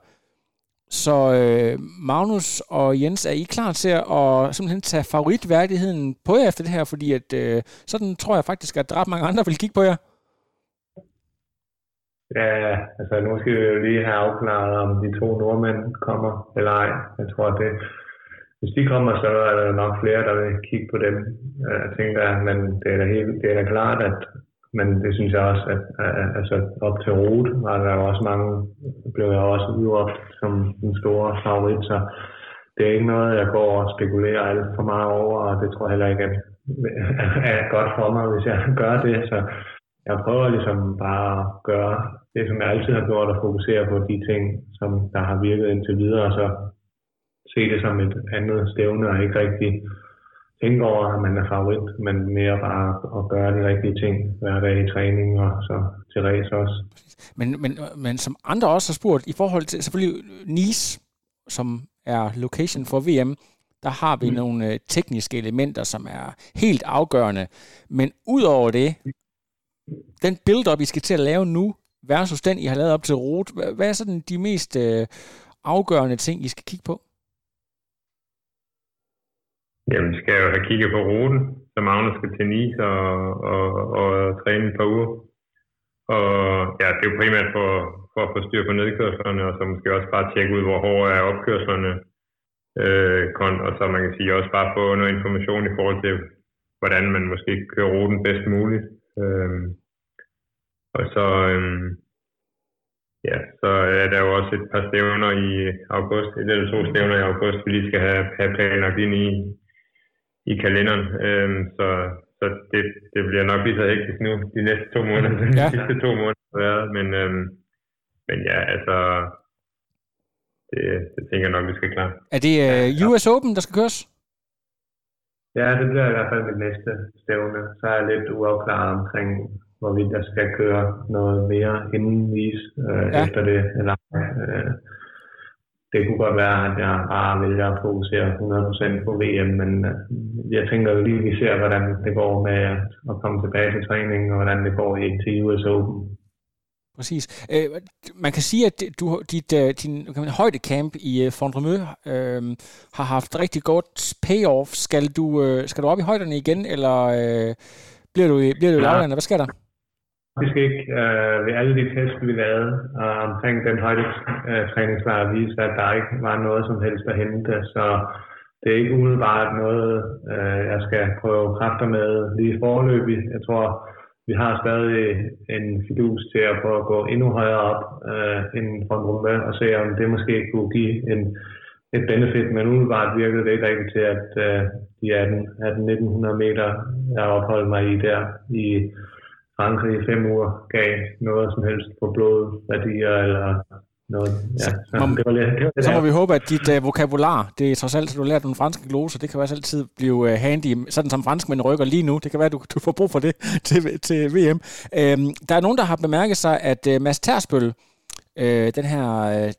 så øh, Magnus og Jens, er I klar til at simpelthen tage favoritværdigheden på jer efter det her? Fordi at, øh, sådan tror jeg faktisk, at ret mange andre vil kigge på jer. Ja, altså nu skal vi jo lige have afklaret, om de to nordmænd kommer eller ej. Jeg tror, at det, hvis de kommer, så er der nok flere, der vil kigge på dem, jeg tænker jeg. Men det er da, helt, det er da klart, at men det synes jeg også, at, at altså op til rute var der jo også mange, blev jeg også udråbt som den store favorit, så det er ikke noget, jeg går og spekulerer alt for meget over, og det tror jeg heller ikke, at er godt for mig, hvis jeg gør det. Så jeg prøver ligesom bare at gøre det, som jeg altid har gjort, og fokusere på de ting, som der har virket indtil videre, og så se det som et andet stævne, og ikke rigtig tænke over, at man er favorit, men mere bare at gøre de rigtige ting hver dag i træning, og så til race også. Men, men, men som andre også har spurgt, i forhold til selvfølgelig Nice, som er location for VM, der har vi mm. nogle øh, tekniske elementer, som er helt afgørende. Men udover det, den build-up, I skal til at lave nu, versus den, I har lavet op til Rot, hvad er sådan de mest øh, afgørende ting, I skal kigge på? Jamen, skal jeg jo have kigget på ruten, så Magnus skal til Nice og, og, og træne et par uger. Og ja, det er jo primært for, for at få styr på nedkørslerne, og så måske også bare tjekke ud, hvor hårde er opkørslerne. Øh, og så man kan sige også bare få noget information i forhold til, hvordan man måske kører ruten bedst muligt. Øh, og så, øh, ja, så er der jo også et par stævner i august, et eller to stævner i august, vi lige skal have, have planlagt ind i, i kalenderen. Øhm, så så det, det bliver nok lige så hektisk nu de næste to måneder, ja. de sidste to måneder har været. Men, øhm, men ja, altså, det, det tænker jeg nok, vi skal klare. Er det øh, US Open, der skal køres? Ja, det bliver i hvert fald mit næste stævne. Så er jeg lidt uafklaret omkring, hvorvidt jeg skal køre noget mere inden vis øh, ja. efter det. Eller, øh, det kunne godt være, at jeg bare vælger at fokusere 100% på VM, men øh, jeg tænker lige, at vi ser, hvordan det går med at komme tilbage til træningen, og hvordan det går til US Open. Præcis. Øh, man kan sige, at du, dit, øh, din kan man, højdecamp i Fondremø øh, har haft rigtig godt payoff. Skal du, øh, skal du op i højderne igen, eller øh, bliver du, bliver du i ja. lavlandet? Hvad sker der? Faktisk ikke øh, ved alle de tests, vi lavede øh, omkring den højde øh, træningslejr viste, at der ikke var noget som helst at hente. Så det er ikke umiddelbart noget, øh, jeg skal prøve kræfter med lige forløbig. Jeg tror, vi har stadig en fidus til at prøve at gå endnu højere op øh, inden for en og se, om det måske kunne give en, et benefit. Men umiddelbart virkede det ikke rigtigt til, at øh, de 1800 meter, jeg opholdt mig i der i Frankrig i fem uger gav noget som helst på blodværdier eller noget. Ja, så, må, det var lidt, det var så må vi håbe, at dit uh, vokabular, det er trods alt, at du har lært nogle franske gloser, det kan også altid blive uh, handy, sådan som franskmænd rykker lige nu. Det kan være, at du, du får brug for det til, til VM. Øhm, der er nogen, der har bemærket sig, at uh, Mads Tersbøl, uh, den her uh,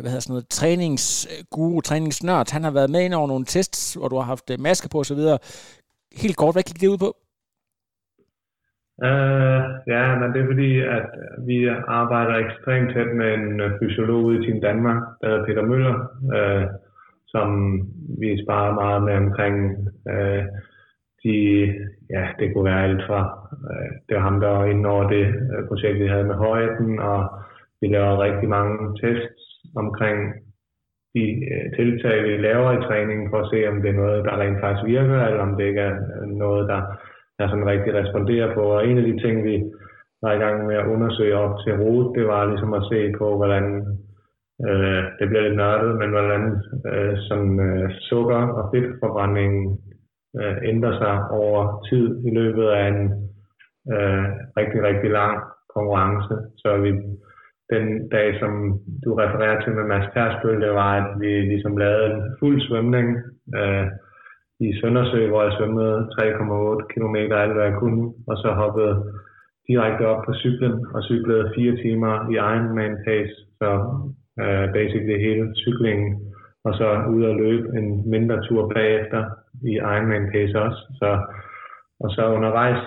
hvad hedder sådan noget, træningsguru, træningsnørd, han har været med ind over nogle tests, hvor du har haft maske på osv. Helt kort, hvad gik det ud på? Uh, ja, men det er fordi, at vi arbejder ekstremt tæt med en øh, fysiolog ude i Team Danmark, der hedder Peter Møller, uh, som vi sparer meget med omkring uh, de, ja, det kunne være alt fra, uh, det var ham, der var inde over det uh, projekt, vi havde med højden, og vi laver rigtig mange tests omkring de uh, tiltag, vi laver i træningen, for at se, om det er noget, der rent faktisk virker, eller om det ikke er noget, der jeg sådan rigtig responderer på. Og en af de ting, vi var i gang med at undersøge op til ROT, det var ligesom at se på, hvordan øh, det bliver lidt nørdet, men hvordan øh, sådan, øh, sukker- og fedtforbrændingen øh, ændrer sig over tid i løbet af en øh, rigtig, rigtig lang konkurrence. Så vi, den dag, som du refererer til med Mads Persbøl, det var, at vi ligesom lavede en fuld svømning, øh, i Søndersø, hvor jeg svømmede 3,8 km alt hvad jeg kunne, og så hoppede direkte op på cyklen og cyklede fire timer i Ironman pace, så uh, basically hele cyklingen og så ud og løbe en mindre tur bagefter i Ironman pace også. Så, og så undervejs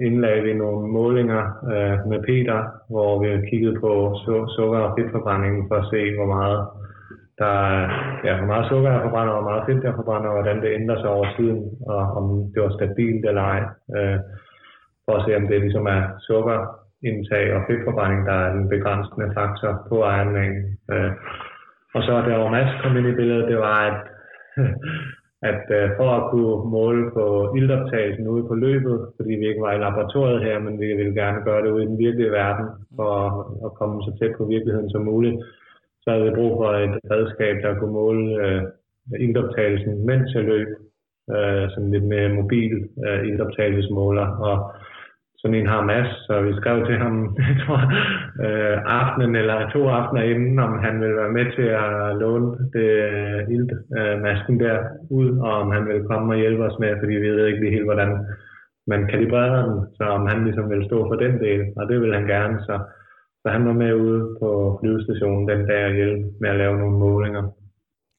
indlagde vi nogle målinger øh, med Peter, hvor vi kiggede på su- sukker- og fedtforbrændingen for at se, hvor meget der ja, hvor meget sukker jeg forbrænder, og hvor meget fedt jeg forbrænder, og hvordan det ændrer sig over tiden, og om det var stabilt eller ej. Øh, for at se, om det ligesom er sukkerindtag og fedtforbrænding, der er den begrænsende faktor på Ironman. Øh, og så der var Mads kom ind i billedet, det var, at, at øh, for at kunne måle på ildoptagelsen ude på løbet, fordi vi ikke var i laboratoriet her, men vi ville gerne gøre det ude i den virkelige verden, for at komme så tæt på virkeligheden som muligt, så havde jeg brug for et redskab, der kunne måle øh, indoptagelsen, mens jeg løb, øh, sådan lidt mere mobil øh, indoptagelsesmåler. og sådan en har Mads, så vi skrev til ham, jeg tror, øh, aftenen eller to aftener inden, om han ville være med til at låne det øh, iltmasken øh, der ud, og om han ville komme og hjælpe os med, fordi vi ved ikke lige helt, hvordan man kalibrerer den, så om han ligesom ville stå for den del, og det ville han gerne, så, så han var med ude på flyvestationen den dag og hjælpe med at lave nogle målinger.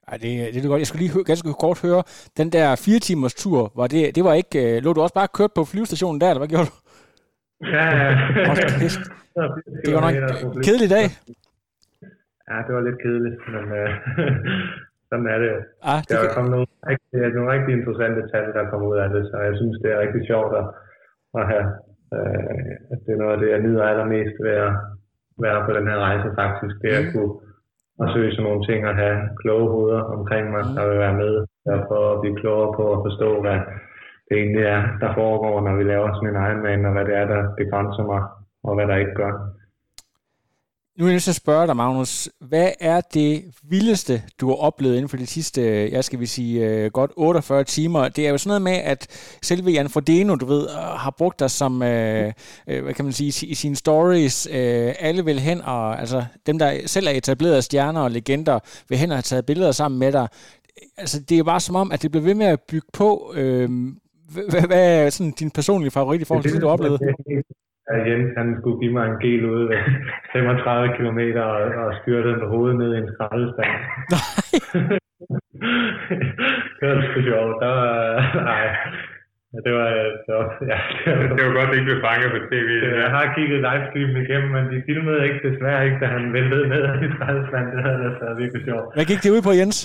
Ej, det, det er godt. Jeg skulle lige hø- ganske kort høre, den der fire timers tur, var det, det var ikke, øh, lå du også bare kørt på flyvestationen der, eller hvad gjorde du? Ja, ja. Det var nok en kedelig dag. Ja, det var lidt kedeligt, men øh, sådan er det. Ah, det der er kommet nogle rigtig, nogle rigtig interessante tal, der kommer ud af det, så jeg synes, det er rigtig sjovt at, at have. Øh, at det er noget af det, jeg nyder allermest ved at være på den her rejse faktisk. Det at kunne at søge sådan nogle ting og have kloge hoveder omkring mig, der vil være med prøve at blive klogere på at forstå, hvad det egentlig er, der foregår, når vi laver sådan en Ironman, og hvad det er, der begrænser mig, og hvad der ikke gør. Nu er jeg nødt til at spørge dig, Magnus. Hvad er det vildeste, du har oplevet inden for de sidste, jeg skal vi sige, øh, godt 48 timer? Det er jo sådan noget med, at selve Jan Frodeno, du ved, øh, har brugt dig som, øh, øh, hvad kan man sige, i sine stories. Øh, alle vil hen, og altså dem, der selv er etablerede stjerner og legender, vil hen og have taget billeder sammen med dig. Altså, det er bare som om, at det bliver ved med at bygge på. Øh, hvad, hvad er sådan din personlige favorit i forhold til det, du oplevede? At Jens han skulle give mig en gel ude ved 35 km og, og styrte med hovedet ned i en skraldespand. det var sgu sjovt. Der var, nej, det var, det var, ja, det var, Det var godt, det ikke blev fanget på tv. det jeg har kigget livestreamen igennem, men de filmede ikke desværre ikke, da han væltede ned i skraldespanden. Det havde været virkelig sjovt. Hvad gik det ud på, Jens?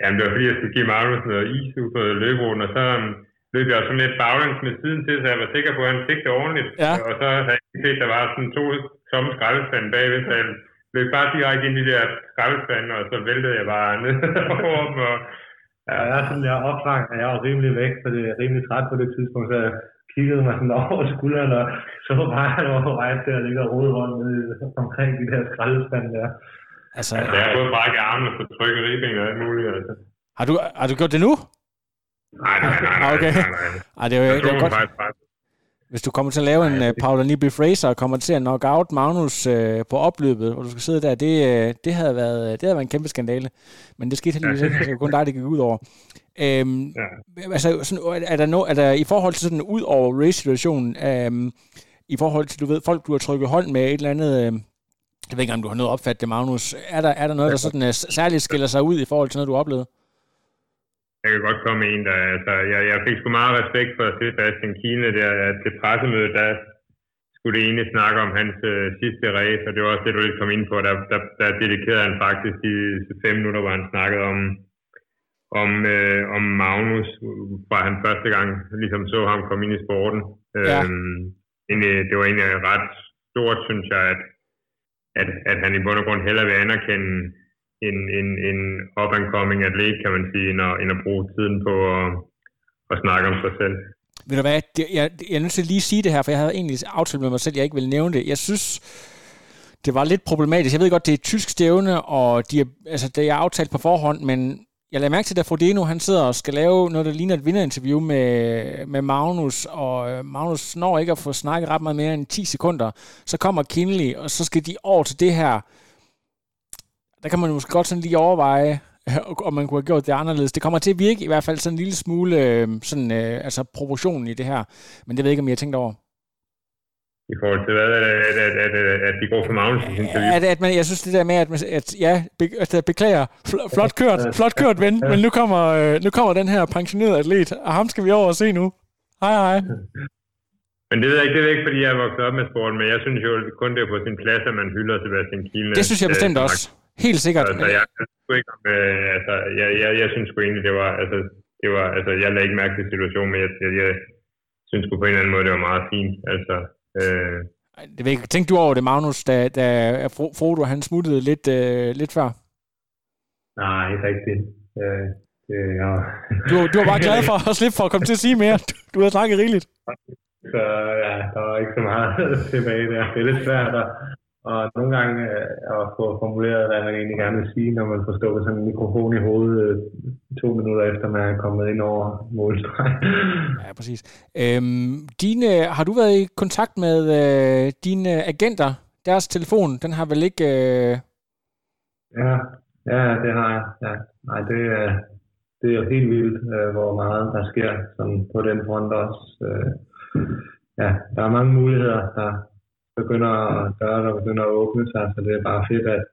Jamen, det var fordi, jeg skulle give Magnus noget is ud på løberuten, og så um, løb jeg sådan lidt baglæns med siden til, så jeg var sikker på, at han fik det ordentligt. Ja. Og så havde jeg ikke set, at der var sådan to tomme skraldespande bagved, så jeg løb bare direkte ind i de der skraldespande, og så væltede jeg bare ned over dem. Og, Ja, jeg er sådan, jeg er opfanget, og jeg var rimelig væk, for det er rimelig træt på det tidspunkt, så jeg kiggede mig sådan over skulderen, og så bare, at jeg var på vej til at ligge og rode rundt nede omkring de der skraldespande der. Altså, altså, jeg har fået brækket armen og fået trykket ribben og alt muligt. Altså. har du, har du gjort det nu? Nej, nej, nej, nej, Okay. nej, nej. Ej, det er jo Jeg det er godt. faktisk bare. Hvis du kommer til at lave en uh, Paula Nibby Fraser og kommer til at knock out Magnus uh, på opløbet, hvor du skal sidde der, det, uh, det, havde været, det havde været en kæmpe skandale. Men det skete heldigvis ikke. Det var kun dig, det gik ud over. Øhm, Ja. altså, sådan, er, der no, er der i forhold til sådan ud over race-situationen, øhm, i forhold til, du ved, folk, du har trykket hånd med et eller andet, øh, jeg ved ikke, om du har noget opfattet det, Magnus. Er der, er der noget, der sådan, uh, særligt skiller sig ud i forhold til noget, du har oplevet? Jeg kan godt komme en, der... Altså, jeg, jeg fik sgu meget respekt for Sebastian Kine der at til pressemødet, der skulle det egentlig snakke om hans øh, sidste race, og det var også det, du lidt kom ind på. Der, der, der dedikerede han faktisk de fem minutter, hvor han snakkede om, om, øh, om Magnus, fra han første gang ligesom så ham komme ind i sporten. Ja. Øhm, egentlig, det var egentlig ret stort, synes jeg, at, at, at han i bund og grund hellere vil anerkende en, en, en up-and-coming atlet, kan man sige, end at, end at bruge tiden på at, at snakke om sig selv. Ved du hvad, jeg, jeg er nødt til at lige sige det her, for jeg havde egentlig aftalt med mig selv, at jeg ikke ville nævne det. Jeg synes, det var lidt problematisk. Jeg ved godt, det er et tysk stævne, og de er, altså, det er aftalt på forhånd, men jeg lader mærke til, at Frodeno han sidder og skal lave noget, der ligner et vinderinterview med, med Magnus, og øh, Magnus når ikke at få snakket ret meget mere end 10 sekunder. Så kommer Kinley, og så skal de over til det her. Der kan man måske godt sådan lige overveje, om man kunne have gjort det anderledes. Det kommer til at virke i hvert fald sådan en lille smule øh, sådan, øh, altså proportionen i det her. Men det ved jeg ikke, om jeg har tænkt over. I forhold til hvad? At, at, at, at, at de går for Magnusens interview? At, at man, jeg synes det der med, at, man, at ja, be, at jeg beklager, fl- flot kørt, flot kørt ven, men nu kommer, øh, nu kommer den her pensionerede atlet, og ham skal vi over og se nu. Hej hej. Men det ved jeg ikke, det er ikke, fordi jeg er vokset op med sporten, men jeg synes jo kun, det er på sin plads, at man hylder Sebastian Kiel. Det synes jeg bestemt også. Helt sikkert. Altså, jeg, jeg, ikke, øh, altså, jeg, jeg, jeg synes sgu egentlig, det var, altså, det var, altså, jeg lagde ikke mærke til situationen, men jeg, jeg, jeg synes på en eller anden måde, det var meget fint. Altså, øh, det ved ikke. Tænkte du over det, Magnus, da, da Frodo han smuttede lidt, øh, lidt før? Nej, ikke rigtigt. Øh, det, ja. du, du var bare glad for at slippe for at komme til at sige mere. Du, du har snakket rigeligt. Så ja, der var ikke så meget tilbage der. Det er lidt svært at, og nogle gange øh, at få formuleret, hvad man egentlig gerne vil sige, når man får stukket sådan en mikrofon i hovedet øh, to minutter efter, man er kommet ind over målstreg. ja, præcis. Øhm, dine, har du været i kontakt med øh, dine agenter? Deres telefon, den har vel ikke... Øh... Ja, ja, det har jeg. Ja. Nej, det, er, det er jo helt vildt, øh, hvor meget der sker sådan på den front også. Øh, ja, der er mange muligheder, der begynder at gøre der begynder at åbne sig, så det er bare fedt, at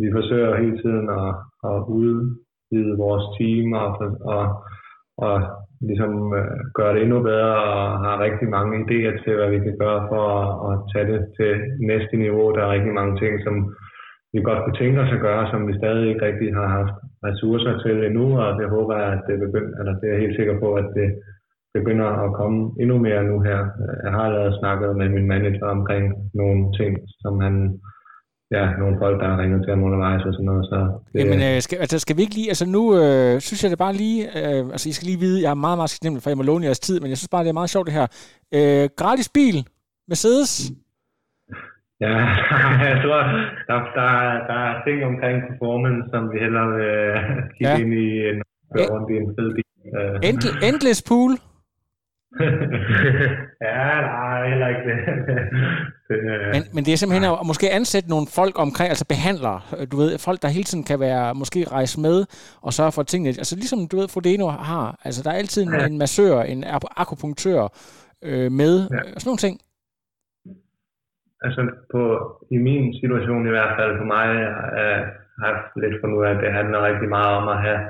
vi forsøger hele tiden at, at udvide vores team og, og, og ligesom øh, gøre det endnu bedre og har rigtig mange idéer til, hvad vi kan gøre for at, at tage det til næste niveau. Der er rigtig mange ting, som vi godt kunne tænke os at gøre, som vi stadig ikke rigtig har haft ressourcer til endnu, og det håber jeg, at det begynder, eller det er jeg helt sikker på, at det begynder at komme endnu mere nu her. Jeg har allerede snakket med min manager omkring nogle ting, som han ja, nogle folk, der har ringet til ham undervejs og sådan noget. Så det, Jamen, øh, skal, altså, skal vi ikke lige, altså nu øh, synes jeg det bare lige, øh, altså I skal lige vide, jeg er meget, meget skændelig, for jeg må låne jeres tid, men jeg synes bare, det er meget sjovt det her. Øh, gratis bil, Mercedes. Ja, jeg tror, der, der, der er ting omkring performance, som vi hellere vil kigge ja. ind i, når vi rundt i en fed bil. Endless pool. ja, nej, heller ikke det. men, men det er simpelthen at måske ansætte nogle folk omkring, altså behandlere, du ved, folk, der hele tiden kan være, måske rejse med og sørge for tingene. Altså ligesom, du ved, Frodeno har, altså der er altid en, ja. en massør, en akupunktør øh, med, ja. og sådan nogle ting. Altså på, i min situation i hvert fald, for mig, er, har jeg lidt fundet ud af, at det handler rigtig meget om at have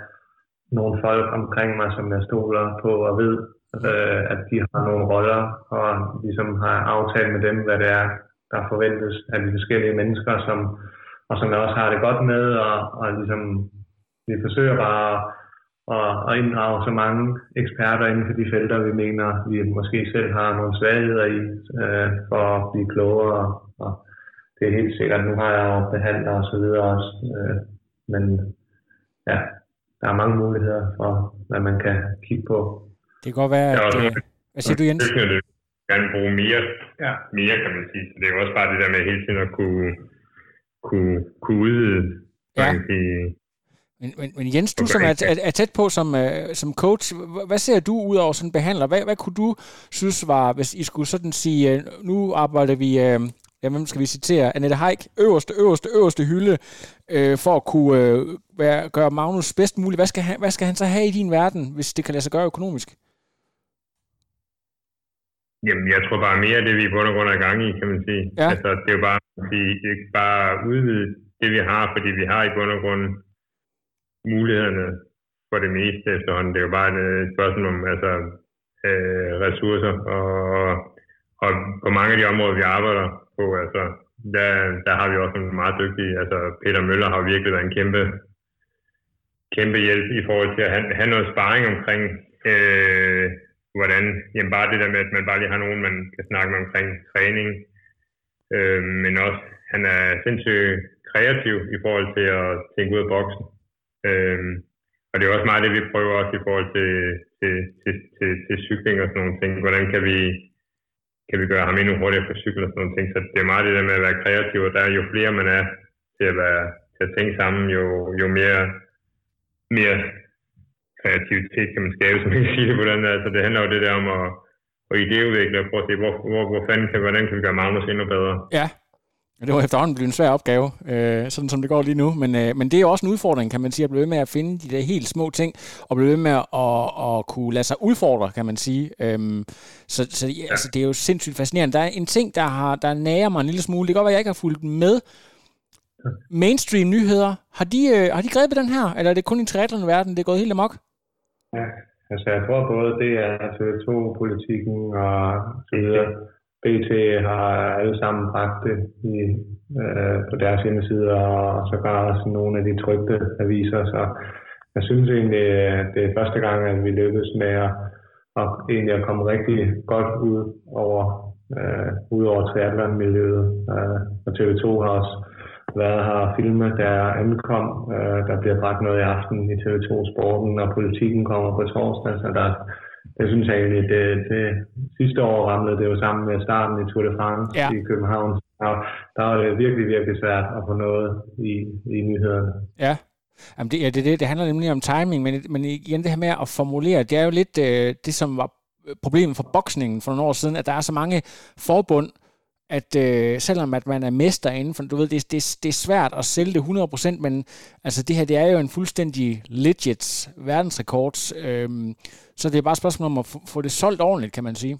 nogle folk omkring mig, som jeg stoler på og ved, øh, at de har nogle roller, og ligesom har aftalt med dem, hvad det er, der forventes af de forskellige mennesker, som, og som jeg også har det godt med, og, og ligesom, vi forsøger bare at, at inddrage så mange eksperter inden for de felter, vi mener, vi måske selv har nogle svagheder i, øh, for at blive klogere, og det er helt sikkert, nu har jeg jo behandler og så videre også, øh, men ja, der er mange muligheder for, hvad man kan kigge på. Det kan godt være, at... Ja, øh, hvad siger du, Jens? Jeg vil gerne bruge mere, ja. mere, kan man sige. Så det er jo også bare det der med hele tiden at kunne, kunne, kunne udvide. Ja. Men, men, men Jens, du som er, er, er tæt på som, uh, som coach, hvad ser du ud over sådan en behandler? Hvad, hvad kunne du synes var, hvis I skulle sådan sige, uh, nu arbejder vi, uh, ja, hvem skal vi citere, Annette Haik, øverste, øverste, øverste hylde, uh, for at kunne uh, være, gøre Magnus bedst muligt. Hvad skal, han, hvad skal han så have i din verden, hvis det kan lade sig gøre økonomisk? Jamen, jeg tror bare mere af det, vi i bund og grund er gang i, kan man sige. Ja. Altså, det er jo bare, vi, ikke bare udvide det, vi har, fordi vi har i bund og grund mulighederne for det meste efterhånden. Det er jo bare et spørgsmål om altså, øh, ressourcer, og, og på mange af de områder, vi arbejder på, altså, der, der har vi også en meget dygtige, altså Peter Møller har virkelig været en kæmpe, kæmpe hjælp i forhold til at have, have noget sparring omkring, øh, hvordan, jamen bare det der med, at man bare lige har nogen, man kan snakke med omkring træning, øh, men også, han er sindssygt kreativ i forhold til at tænke ud af boksen. Øh, og det er også meget det, vi prøver også i forhold til, til, til, til, til cykling og sådan nogle ting. Hvordan kan vi, kan vi gøre ham endnu hurtigere på cykel og sådan nogle ting. Så det er meget det der med at være kreativ, og der er jo flere man er til at, være, til at tænke sammen, jo, jo mere, mere kreativitet kan man skabe, som man kan sige det på den der. Så det handler jo det der om at, at idéudvikle og prøve at se, hvor, hvor, hvor fanden kan, hvordan kan vi gøre Magnus endnu bedre. Ja, det var efterhånden blevet en svær opgave, øh, sådan som det går lige nu. Men, øh, men det er jo også en udfordring, kan man sige, at blive ved med at finde de der helt små ting, og blive ved med at, at, at kunne lade sig udfordre, kan man sige. Øhm, så så ja. altså, det er jo sindssygt fascinerende. Der er en ting, der, har, der nærer mig en lille smule. Det kan godt være, at jeg ikke har fulgt med. Mainstream nyheder, har de, øh, har de grebet den her, eller er det kun i triathlon-verden, det er gået helt amok? Ja, altså jeg tror både det er altså, TV2-politikken og så videre. BT har alle sammen bragt det i, øh, på deres hjemmesider, og så gør også nogle af de trygte aviser. Så jeg synes egentlig, det er første gang, at vi lykkes med at, at, egentlig at komme rigtig godt ud over, øh, ud over triathlon-miljøet. Øh, og TV2 har også været her og filme, der ankom. Øh, der bliver bragt noget i aften i TV2 Sporten, og politikken kommer på torsdag, så der, jeg synes egentlig, det, det sidste år ramlede det jo sammen med starten i Tour de France ja. i København. Der, der var det virkelig, virkelig svært at få noget i, i nyhederne. Ja, Jamen det, ja, det, det, det handler nemlig om timing, men, men igen det her med at formulere, det er jo lidt øh, det, som var problemet for boksningen for nogle år siden, at der er så mange forbund, at øh, selvom at man er mester inden for, du ved, det, det, det er svært at sælge det 100%, men altså det her, det er jo en fuldstændig legit verdensrekord, øh, så det er bare et spørgsmål om at få det solgt ordentligt, kan man sige.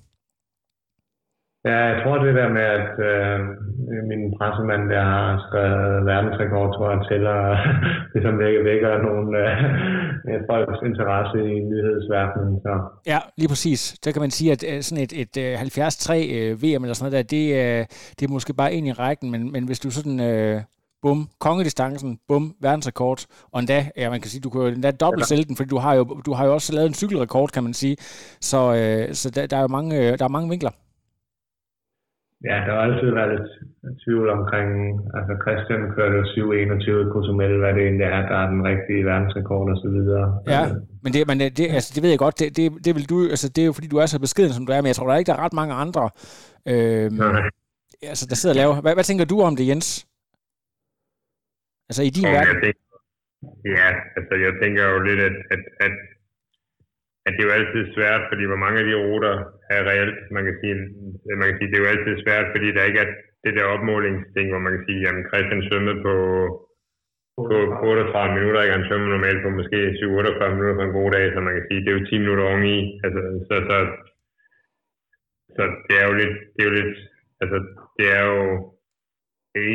Ja, jeg tror det der med, at øh, min pressemand der har skrevet verdensrekord, tror jeg tæller, det som vækker, vækker nogle øh, folks interesse i nyhedsverdenen. Så. Ja, lige præcis. Så kan man sige, at øh, sådan et, et, et 73 øh, VM eller sådan noget der, det, øh, det er måske bare en i rækken, men, men hvis du sådan... Øh, bum, kongedistancen, bum, verdensrekord, og endda, ja, man kan sige, du kan jo endda dobbelt sælge den, fordi du har, jo, du har jo også lavet en cykelrekord, kan man sige, så, øh, så der, der, er jo mange, der er mange vinkler. Ja, der har altid været lidt tvivl omkring, altså Christian kørte jo 7.21 i Cozumel, hvad det egentlig er, der er den rigtige verdensrekord og så videre. Ja, men det, men det, altså, det ved jeg godt, det, det, det, vil du, altså, det er jo fordi, du er så beskeden, som du er, men jeg tror der ikke, der er ret mange andre, øh, altså, der sidder og laver. Hvad, hvad tænker du om det, Jens? Altså i din verden? ja, altså jeg tænker jo lidt, at, at, at at det er jo altid svært, fordi hvor mange af de ruter er reelt, man kan sige, man kan sige, det er jo altid svært, fordi der ikke er det der opmålingsting, hvor man kan sige, jamen Christian svømmede på, på 38 minutter, ikke? han svømmer normalt på måske 7-48 minutter på en god dag, så man kan sige, det er jo 10 minutter oven i, altså, så, så, så det er jo lidt, det er jo lidt, altså, det er jo,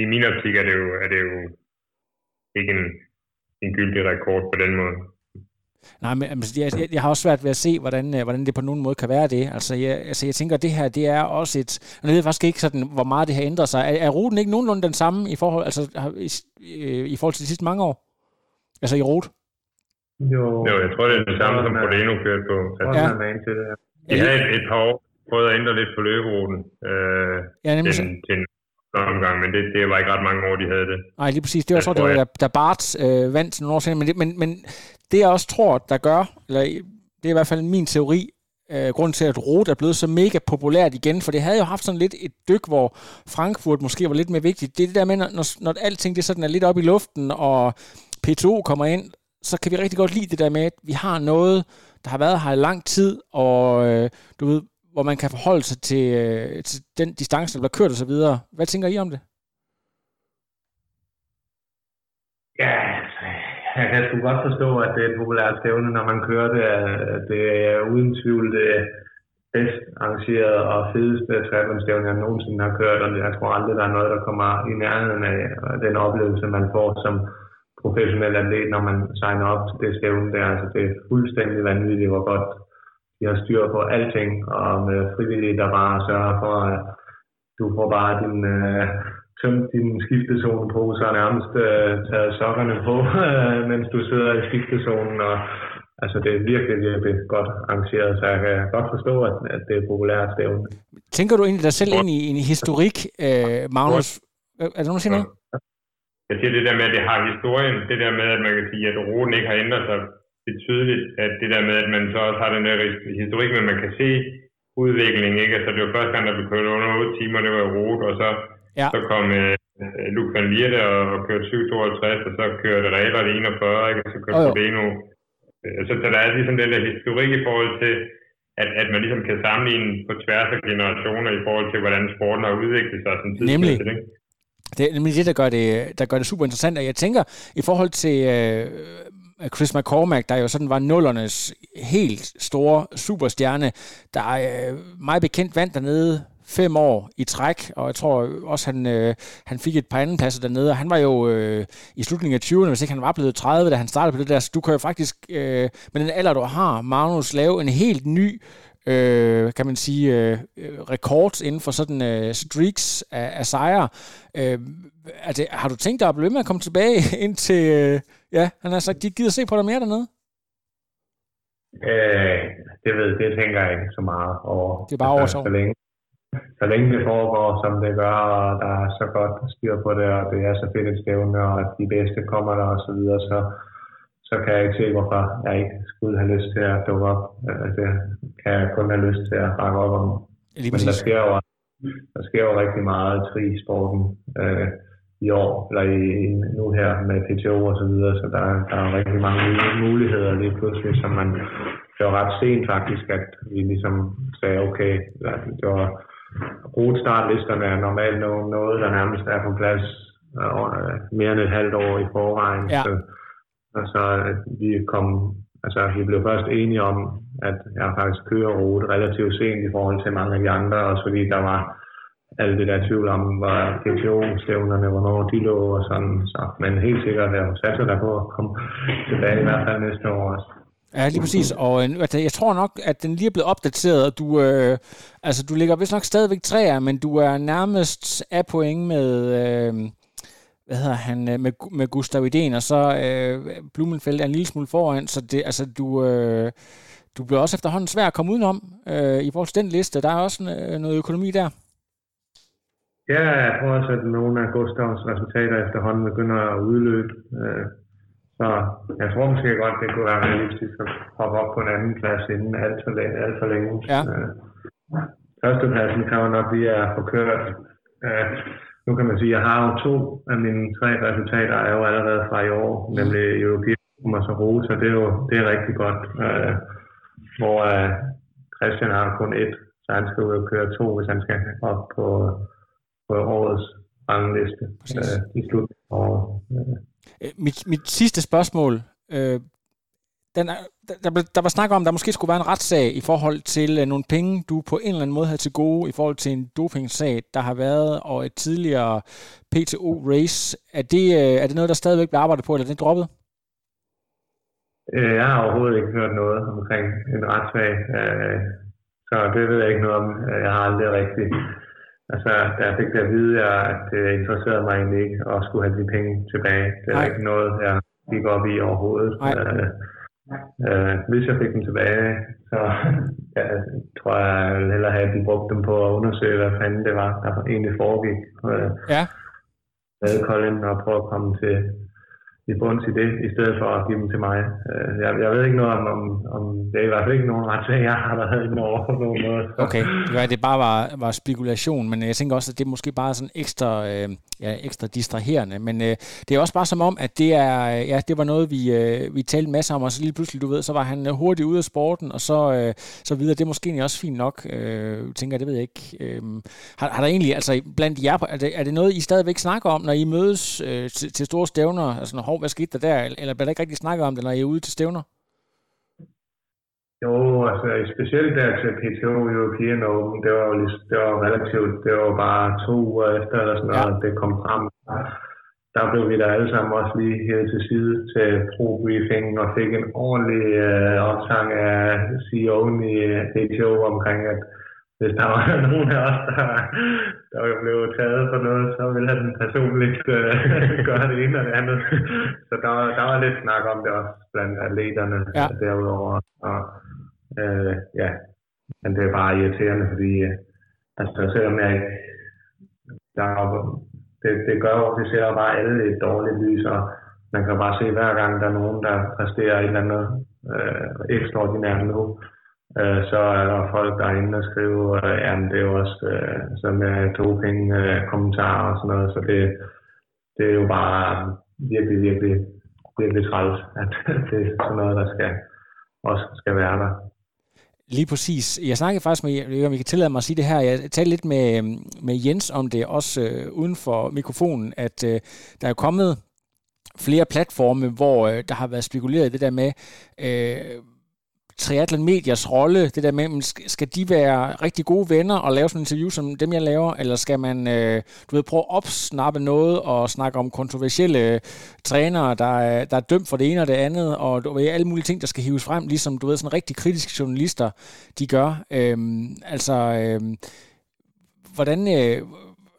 i min optik er det jo, er det jo ikke en, en gyldig rekord på den måde. Nej, men altså, jeg, jeg har også svært ved at se, hvordan, øh, hvordan det på nogen måde kan være det. Altså, jeg, altså, jeg tænker, at det her, det er også et... Jeg ved faktisk ikke, sådan, hvor meget det har ændret sig. Er, er ruten ikke nogenlunde den samme i forhold, altså, i, i forhold til de sidste mange år? Altså i rute? Jo, jo jeg tror, det er det samme, som Frodeno kørte på. Altså, ja. Til det. De havde et, et par år prøvet at ændre lidt på løberuten øh, ja, nemlig til, til en omgang, men det, det var ikke ret mange år, de havde det. Nej, lige præcis. Det var så, det var, da, da Bart øh, vandt til nogle år siden, men, det, men, men det jeg også tror, der gør, eller det er i hvert fald min teori, øh, grund til, at Rot er blevet så mega populært igen, for det havde jo haft sådan lidt et dyk, hvor Frankfurt måske var lidt mere vigtigt. Det er det der med, når, når alting det sådan er lidt op i luften, og P2 kommer ind, så kan vi rigtig godt lide det der med, at vi har noget, der har været her i lang tid, og øh, du ved, hvor man kan forholde sig til, øh, til den distance, der bliver kørt osv. Hvad tænker I om det? Ja, altså, jeg kan sgu godt forstå, at det er et populært stævne, når man kører det. Det er uden tvivl det bedst arrangeret og fedeste triathlonstævne, jeg nogensinde har kørt, og jeg tror aldrig, der er noget, der kommer i nærheden af den oplevelse, man får som professionel atlet, når man signer op til det stævne der. Altså, det er fuldstændig vanvittigt, hvor godt de har styr på alting, og med frivillige, der bare sørger for, at du får bare din øh, tømt din skiftezone på, så nærmest øh, taget sokkerne på, øh, mens du sidder i skiftezonen. Og, altså, det er virkelig, virkelig godt arrangeret, så jeg kan godt forstå, at, at det er populært stævne. Tænker du egentlig dig selv ind i en historik, øh, Magnus? Er der nogen, der siger noget? Jeg siger det der med, at det har historien. Det der med, at man kan sige, at ruten ikke har ændret sig betydeligt. At det der med, at man så også har den der historik, men man kan se udviklingen. Ikke? Altså, det var første gang, der blev kørt under 8 timer, det var rute, og så Ja. Så kom øh, Luke van Lierde og, og kørte 7.52, og så kørte Regler det 41, ikke? og så kørte oh, Beno. Øh, så, så der er ligesom den der historik i forhold til, at, at man ligesom kan sammenligne på tværs af generationer i forhold til, hvordan sporten har udviklet sig som Nemlig. Ikke? Det er nemlig det, der gør det, der gør det super interessant, og jeg tænker, i forhold til øh, Chris McCormack, der jo sådan var nullernes helt store superstjerne, der er øh, meget bekendt vandt dernede fem år i træk, og jeg tror også, han, øh, han fik et par anden pladser dernede, og han var jo øh, i slutningen af 20'erne, hvis ikke han var blevet 30, da han startede på det der, så du kan jo faktisk øh, med den alder, du har, Magnus, lave en helt ny øh, kan man sige, øh, rekord inden for sådan øh, streaks af, af sejre. Øh, altså, har du tænkt dig at blive med at komme tilbage ind til, øh, ja, han har sagt, de gider se på dig mere dernede? Øh, det ved det tænker jeg ikke så meget over. Det er bare over så. så længe, så længe det foregår, som det gør, og der er så godt styr på det, og det er så fedt et stævne, og de bedste kommer der og så videre, så, så kan jeg ikke se, hvorfor jeg ikke skulle have lyst til at dukke op. Altså, det kan jeg kun have lyst til at bakke op om. Lige Men der sker jo, der sker jo rigtig meget i tri-sporten øh, i år, eller i, nu her med PTO og så videre, så der, der er rigtig mange muligheder lige pludselig, som man det var ret sent faktisk, at vi ligesom sagde, okay, det var brugt startlisterne er normalt noget, der nærmest er på plads øh, mere end et halvt år i forvejen. Ja. Så, så at vi kom, altså vi blev først enige om, at jeg faktisk kører rute relativt sent i forhold til mange af de andre, også fordi der var alt det der tvivl om, hvor PTO-stævnerne, hvornår de lå og sådan. Så, men helt sikkert, jeg satser der på at komme tilbage i hvert fald næste år også. Ja, lige præcis. Og øh, altså, jeg tror nok, at den lige er blevet opdateret, og du, øh, altså, du ligger vist nok stadigvæk træer, men du er nærmest af point med, øh, hvad hedder han, øh, med, med Gustav Idén, og så øh, Blumenfeldt er en lille smule foran, så det, altså, du, øh, du bliver også efterhånden svær at komme udenom øh, i forhold til den liste. Der er også øh, noget økonomi der. Ja, jeg tror også, at nogle af Gustavs resultater efterhånden begynder at udløbe. Øh, så jeg tror måske godt, det kunne være realistisk at hoppe op på en anden plads inden alt for længe. Alt for længe. Ja. Øh, førstepladsen kan jo nok lige at få kørt. Øh, nu kan man sige, at jeg har jo to af mine tre resultater er jo allerede fra i år, mm. nemlig European og så Rosa. Det er jo det er rigtig godt. Øh, hvor øh, Christian har kun et, så han skal ud og køre to, hvis han skal op på, på årets rangliste øh, i slutningen af året. Øh. Øh, mit, mit sidste spørgsmål, øh, den er, der, der, der var snak om, at der måske skulle være en retssag i forhold til øh, nogle penge, du på en eller anden måde havde til gode i forhold til en dopingsag, der har været, og et tidligere PTO-race. Er det, øh, er det noget, der stadigvæk bliver arbejdet på, eller er det droppet? Øh, jeg har overhovedet ikke hørt noget omkring en retssag, øh, så det ved jeg ikke noget om. Jeg har aldrig rigtig... Altså, da jeg fik det at vide, at det interesserede mig egentlig ikke at skulle have de penge tilbage. Det er ikke noget, jeg gik op i overhovedet. Øh, øh, hvis jeg fik dem tilbage, så ja, tror jeg, jeg ville hellere have, at de brugte dem på at undersøge, hvad fanden det var, der egentlig foregik. Øh, Ja. med Colin og prøve at komme til i bunds i det, i stedet for at give dem til mig. Øh, Jeg, jeg ved ikke noget om, om, om det er i hvert fald ikke nogen retssag, jeg har der ikke over på nogen måde. Okay, det var, det bare var, var spekulation, men jeg tænker også, at det er måske bare sådan ekstra, øh, ja, ekstra distraherende. Men øh, det er også bare som om, at det er, øh, ja, det var noget, vi, øh, vi talte masser om, og så lige pludselig, du ved, så var han øh, hurtigt ude af sporten, og så, øh, så videre. Det er måske egentlig også fint nok, øh, tænker det ved jeg ikke. Øh, har, har der egentlig, altså blandt jer, er det, er det noget, I stadigvæk snakker om, når I mødes øh, til, til store stævner? Altså, hov, hvad skete der der? Eller bliver der ikke rigtig snakket om det, når I er ude til stævner? Jo, altså specielt der til PTO European Open, det var jo ligesom, det var relativt, det var bare to uger efter eller sådan noget, Ja. det kom frem. Der blev vi der alle sammen også lige hævet til side til pro-briefing og fik en ordentlig øh, opsang af CEO'en i PTO omkring, at hvis der var nogen af os, der, der var blevet taget for noget, så ville han personligt øh, gøre det ene og det andet. Så der, var- der var lidt snak om det også blandt atleterne Ja. derudover. Og, øh, ja, men det er bare irriterende, fordi øh, altså, selvom jeg ikke... Der, er- det, det gør jo, det sætter bare alle et dårligt lys, og man kan bare se hver gang, der er nogen, der præsterer et eller andet øh, ekstraordinært nu, øh, så er der folk, der er inde og skrive, øh, ja, det er jo også øh, sådan med doping, øh, kommentarer og sådan noget, så det, det er jo bare virkelig, virkelig, virkelig træls, at det er sådan noget, der skal, også skal være der. Lige præcis. Jeg snakkede faktisk med, om I kan tillade mig at sige det her, jeg talte lidt med, med Jens om det, også øh, uden for mikrofonen, at øh, der er kommet flere platforme, hvor øh, der har været spekuleret i det der med, øh, triathlon mediers rolle, det der med, skal de være rigtig gode venner og lave sådan en interview som dem, jeg laver, eller skal man, øh, du ved, prøve at opsnappe noget og snakke om kontroversielle øh, trænere, der er, der er dømt for det ene og det andet, og du ved, alle mulige ting, der skal hives frem, ligesom, du ved, sådan rigtig kritiske journalister, de gør. Øhm, altså, øhm, hvordan, øh,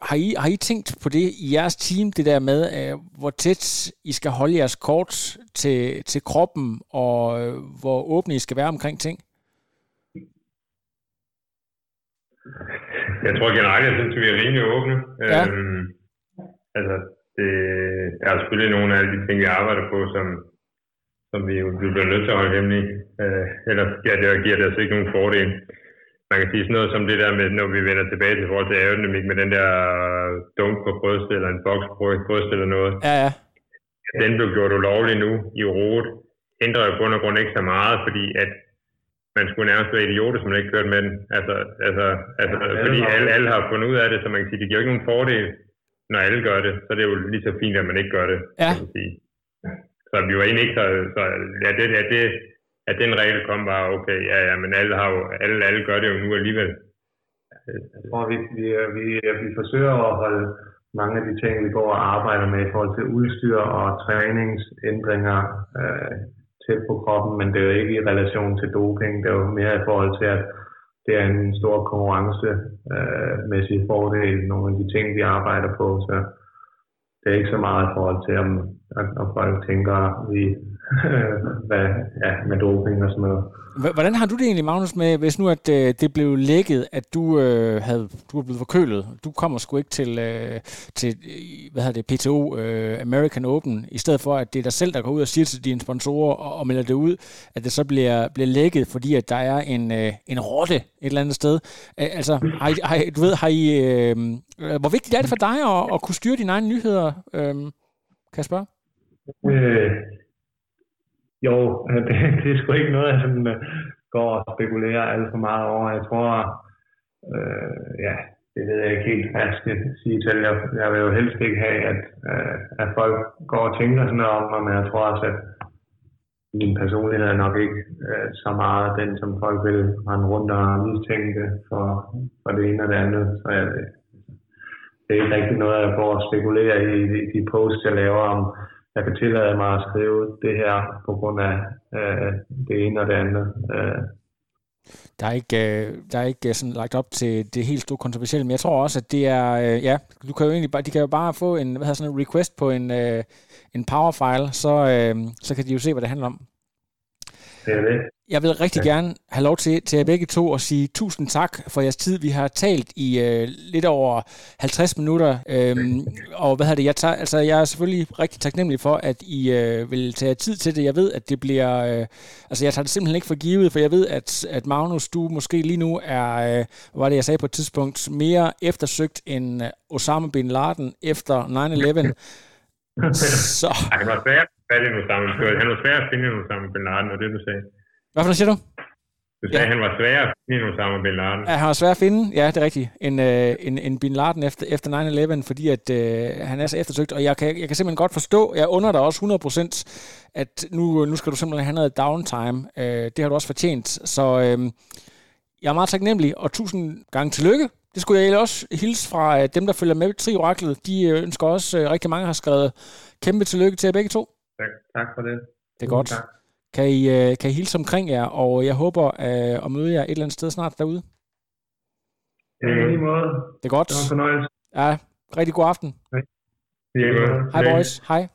har I, har I tænkt på det i jeres team, det der med, øh, hvor tæt I skal holde jeres kort til, til kroppen, og øh, hvor åbne I skal være omkring ting? Jeg tror generelt, jeg synes, vi er rimelig åbne. Ja. Øhm, altså, det, der er selvfølgelig nogle af de ting, vi arbejder på, som, som vi, vi bliver nødt til at holde hemmelige. Øh, eller ja, det giver det altså ikke nogen fordel man kan sige sådan noget som det der med, når vi vender tilbage til forhold til aerodynamik med den der dunk på bryst, eller en boks på bryst eller noget. Ja, ja. Den blev gjort ulovlig nu i rot, ændrer jo bund og grund ikke så meget, fordi at man skulle nærmest være idioter, som ikke kørte med den. Altså, altså, altså ja, fordi alle, alle har fundet ud af det, så man kan sige, det giver ikke nogen fordel, når alle gør det, så det er jo lige så fint, at man ikke gør det. Ja. Kan man sige. Så vi var egentlig ikke så, så ja, det, ja, det, at den regel kom bare, okay, ja, ja, men alle, har jo, alle, alle gør det jo nu alligevel. Jeg tror, vi, vi, vi, vi forsøger at holde mange af de ting, vi går og arbejder med i forhold til udstyr og træningsændringer øh, tæt på kroppen, men det er jo ikke i relation til doping. Det er jo mere i forhold til, at det er en stor konkurrencemæssig øh, fordel, nogle af de ting, vi arbejder på. Så det er ikke så meget i forhold til, om, om folk tænker, at vi hvad, ja, med doping og sådan noget. Hvordan har du det egentlig, Magnus, med, hvis nu at øh, det blev lækket, at du øh, havde du var blevet forkølet, du kommer sgu ikke til, øh, til hvad hedder det, PTO øh, American Open, i stedet for, at det er dig selv, der går ud og siger til dine sponsorer og, og melder det ud, at det så bliver, bliver lækket, fordi at der er en, øh, en rotte et eller andet sted. Øh, altså, har I, har, du ved, har I, øh, hvor vigtigt er det for dig at, at kunne styre dine egne nyheder, øh, spørge? Øh, jo, det, det er sgu ikke noget, jeg sådan, øh, går og spekulerer alt for meget over. Jeg tror, øh, ja, det ved jeg ikke helt, hvad jeg skal sige til. Jeg, jeg vil jo helst ikke have, at, øh, at folk går og tænker sådan noget om mig, men jeg tror også, at min personlighed er nok ikke øh, så meget den, som folk vil rende rundt og mistænke for, for det ene og det andet. Så jeg, altså, det er ikke rigtig noget, jeg går og spekulerer i, i de posts, jeg laver om, jeg kan tillade mig at skrive det her på grund af øh, det ene og det andet. Øh. Der er ikke, øh, der er ikke øh, sådan lagt op til det helt store kontroversielle, men jeg tror også, at det er, øh, ja, du kan jo egentlig bare, de kan jo bare få en, hvad hedder sådan en request på en, øh, en powerfile, så, øh, så kan de jo se, hvad det handler om. Det er det. Jeg vil rigtig ja. gerne have lov til, til jer begge to at sige tusind tak for jeres tid. Vi har talt i øh, lidt over 50 minutter, øhm, og hvad det, jeg, tager, altså, jeg er selvfølgelig rigtig taknemmelig for, at I øh, vil tage tid til det. Jeg ved, at det bliver, øh, altså jeg tager det simpelthen ikke for givet, for jeg ved, at, at Magnus, du måske lige nu er, øh, hvad var det, jeg sagde på et tidspunkt, mere eftersøgt end øh, Osama Bin Laden efter 9-11. Så... Han var svær at finde Osama, han var svær at finde Osama Bin Laden, og det du sagde. Hvad for siger du? Du sagde, ja. han var svær at finde Osama Bin Laden. Ja, han var svær at finde, ja, det er rigtigt, en, øh, en, en Bin Laden efter, efter 9-11, fordi at, øh, han er så eftersøgt, og jeg kan, jeg kan simpelthen godt forstå, jeg under dig også 100%, at nu, nu skal du simpelthen have noget downtime. Øh, det har du også fortjent, så øh, jeg er meget taknemmelig, og tusind gange tillykke. Det skulle jeg også hilse fra øh, dem, der følger med Tri Oraklet. De øh, ønsker også, øh, rigtig mange har skrevet kæmpe tillykke til jer begge to. Tak, tak for det. Det er godt. Tak. Kan I, øh, kan I hilse omkring jer, og jeg håber øh, at møde jer et eller andet sted snart derude. Ja, i måde. Det er godt. Det var en fornøjelse. Ja, rigtig god aften. Hej. Hej boys. Hej.